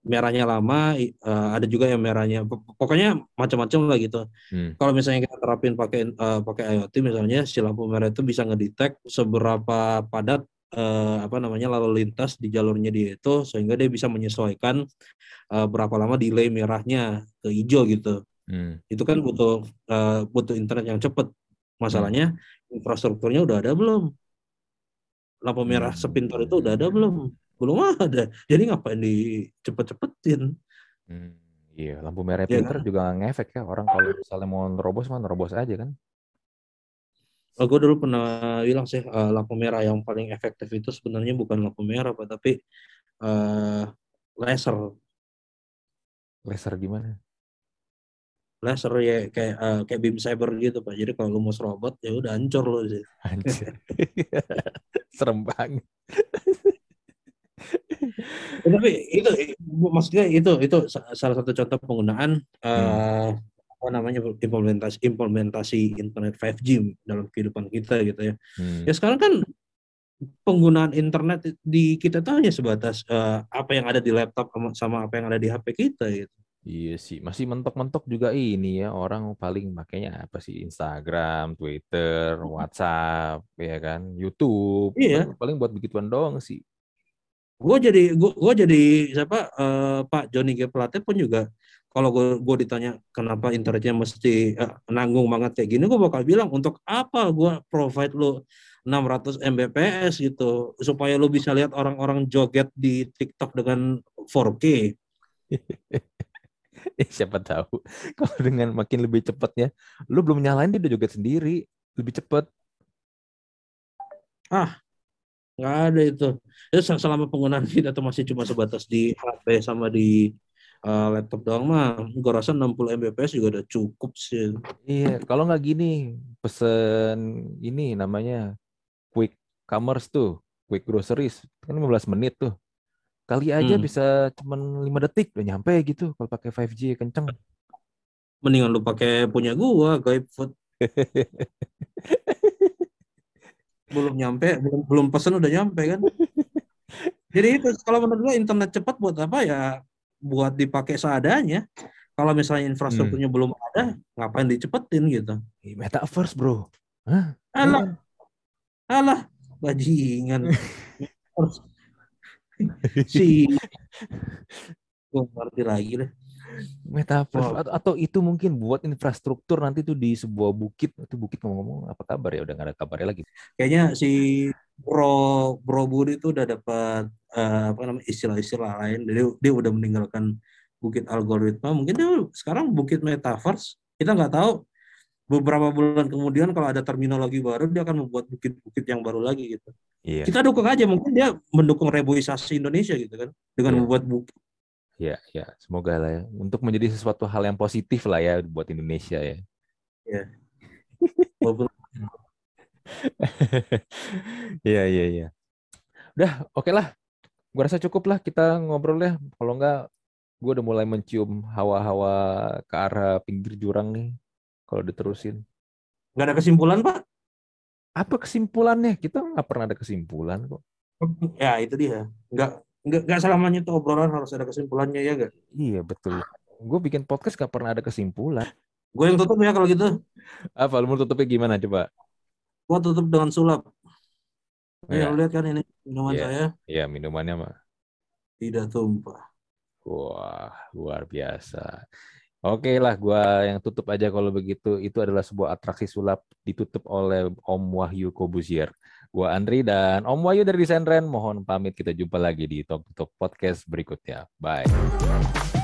Merahnya lama, uh, ada juga yang merahnya pokoknya macam-macam lah gitu. Hmm. Kalau misalnya kita terapin pakai uh, pakai IoT misalnya si lampu merah itu bisa ngedetect seberapa padat uh, apa namanya lalu lintas di jalurnya dia itu sehingga dia bisa menyesuaikan uh, berapa lama delay merahnya ke hijau gitu. Hmm. Itu kan butuh uh, butuh internet yang cepat. Masalahnya hmm. infrastrukturnya udah ada belum? Lampu merah Hmm. sepintar itu udah ada belum? Belum ada. Jadi ngapain dicepet-cepetin? Hmm. Iya, lampu merah Iya pinter juga ngefek ya orang kalau misalnya mau nerobos mah nerobos aja kan. Oh, gue dulu pernah bilang sih uh, lampu merah yang paling efektif itu sebenarnya bukan lampu merah pak, tapi uh, laser. Laser gimana? Laser ya kayak uh, kayak beam saber gitu pak. Jadi kalau lu mau robot ya udah hancur lo sih. Anjir. Serem banget. Tapi itu maksudnya itu itu salah satu contoh penggunaan uh, apa namanya implementasi implementasi internet 5G dalam kehidupan kita gitu ya. Hmm. Ya sekarang kan penggunaan internet di kita tuh hanya sebatas uh, apa yang ada di laptop sama, sama apa yang ada di HP kita gitu. Iya sih, masih mentok-mentok juga ini ya orang paling makanya apa sih Instagram, Twitter, WhatsApp, ya kan, YouTube, Iya. paling buat begituan doang sih. Gue jadi gue jadi siapa uh, Pak Joni G Plate pun juga kalau gue gue ditanya kenapa internetnya mesti uh, nanggung banget kayak gini, gue bakal bilang untuk apa gue provide lo 600 Mbps gitu supaya lo bisa lihat orang-orang joget di TikTok dengan 4K. Siapa tahu kalau dengan makin lebih cepatnya, lu belum nyalain dia udah joget sendiri, lebih cepet. Ah, nggak ada itu. Ya, selama penggunaan kita tuh masih cuma sebatas di HP sama di uh, laptop doang mah, gue rasa 60 Mbps juga udah cukup sih. Iya, kalau nggak gini, pesen ini namanya quick commerce tuh, quick groceries, kan 15 menit tuh. Kali aja Hmm. bisa cuman 5 detik udah nyampe gitu kalau pakai 5G kenceng. Mendingan lu pakai punya gua, Gaib Food. belum nyampe, belum belum pesen udah nyampe kan. Jadi itu kalau menurut gua internet cepat buat apa ya? Buat dipakai seadanya. Kalau misalnya infrastrukturnya belum ada, ngapain dicepetin gitu. Metaverse bro. Hah? Alah, alah, bajingan. si gue ngerti lagi deh. Metaverse Wow. atau, atau itu mungkin buat infrastruktur nanti tuh di sebuah bukit itu bukit ngomong-ngomong apa kabar ya udah nggak ada kabarnya lagi Kayaknya si Bro Bro Budi itu udah dapat eh, apa namanya istilah-istilah lain. Jadi dia udah meninggalkan bukit algoritma. Mungkin dia sekarang bukit metaverse. Kita nggak tahu. Beberapa bulan kemudian kalau ada terminologi baru dia akan membuat bukit-bukit yang baru lagi gitu. iya Kita dukung aja mungkin dia mendukung reboisasi Indonesia gitu kan dengan Iya. membuat bukit. Ya ya semoga lah ya untuk menjadi sesuatu hal yang positif lah ya buat Indonesia ya Walaupun Iya iya iya. Udah oke lah. Gua rasa cukup lah kita ngobrol ya. Kalau enggak, gua udah mulai mencium hawa-hawa ke arah pinggir jurang nih. Kalau diterusin. nggak ada kesimpulan Pak. Apa kesimpulannya? Kita nggak pernah ada kesimpulan kok. Ya itu dia. Nggak nggak nggak selamanya tuh obrolan harus ada kesimpulannya ya nggak. Iya betul. Gue bikin podcast nggak pernah ada kesimpulan. Gue yang tutup ya kalau gitu. Apa lu mau tutupnya gimana coba? Gue tutup dengan sulap. Ya, lu lihat kan ini minuman Iya. saya ya minumannya mah. tidak tumpah. Wah, luar biasa. Oke lah, gua yang tutup aja kalau begitu. Itu adalah sebuah atraksi sulap ditutup oleh Om Wahyu Kobuzier. Gua Andri dan Om Wahyu dari Desain Ren. Mohon pamit kita jumpa lagi di Talk Talk Podcast berikutnya. Bye.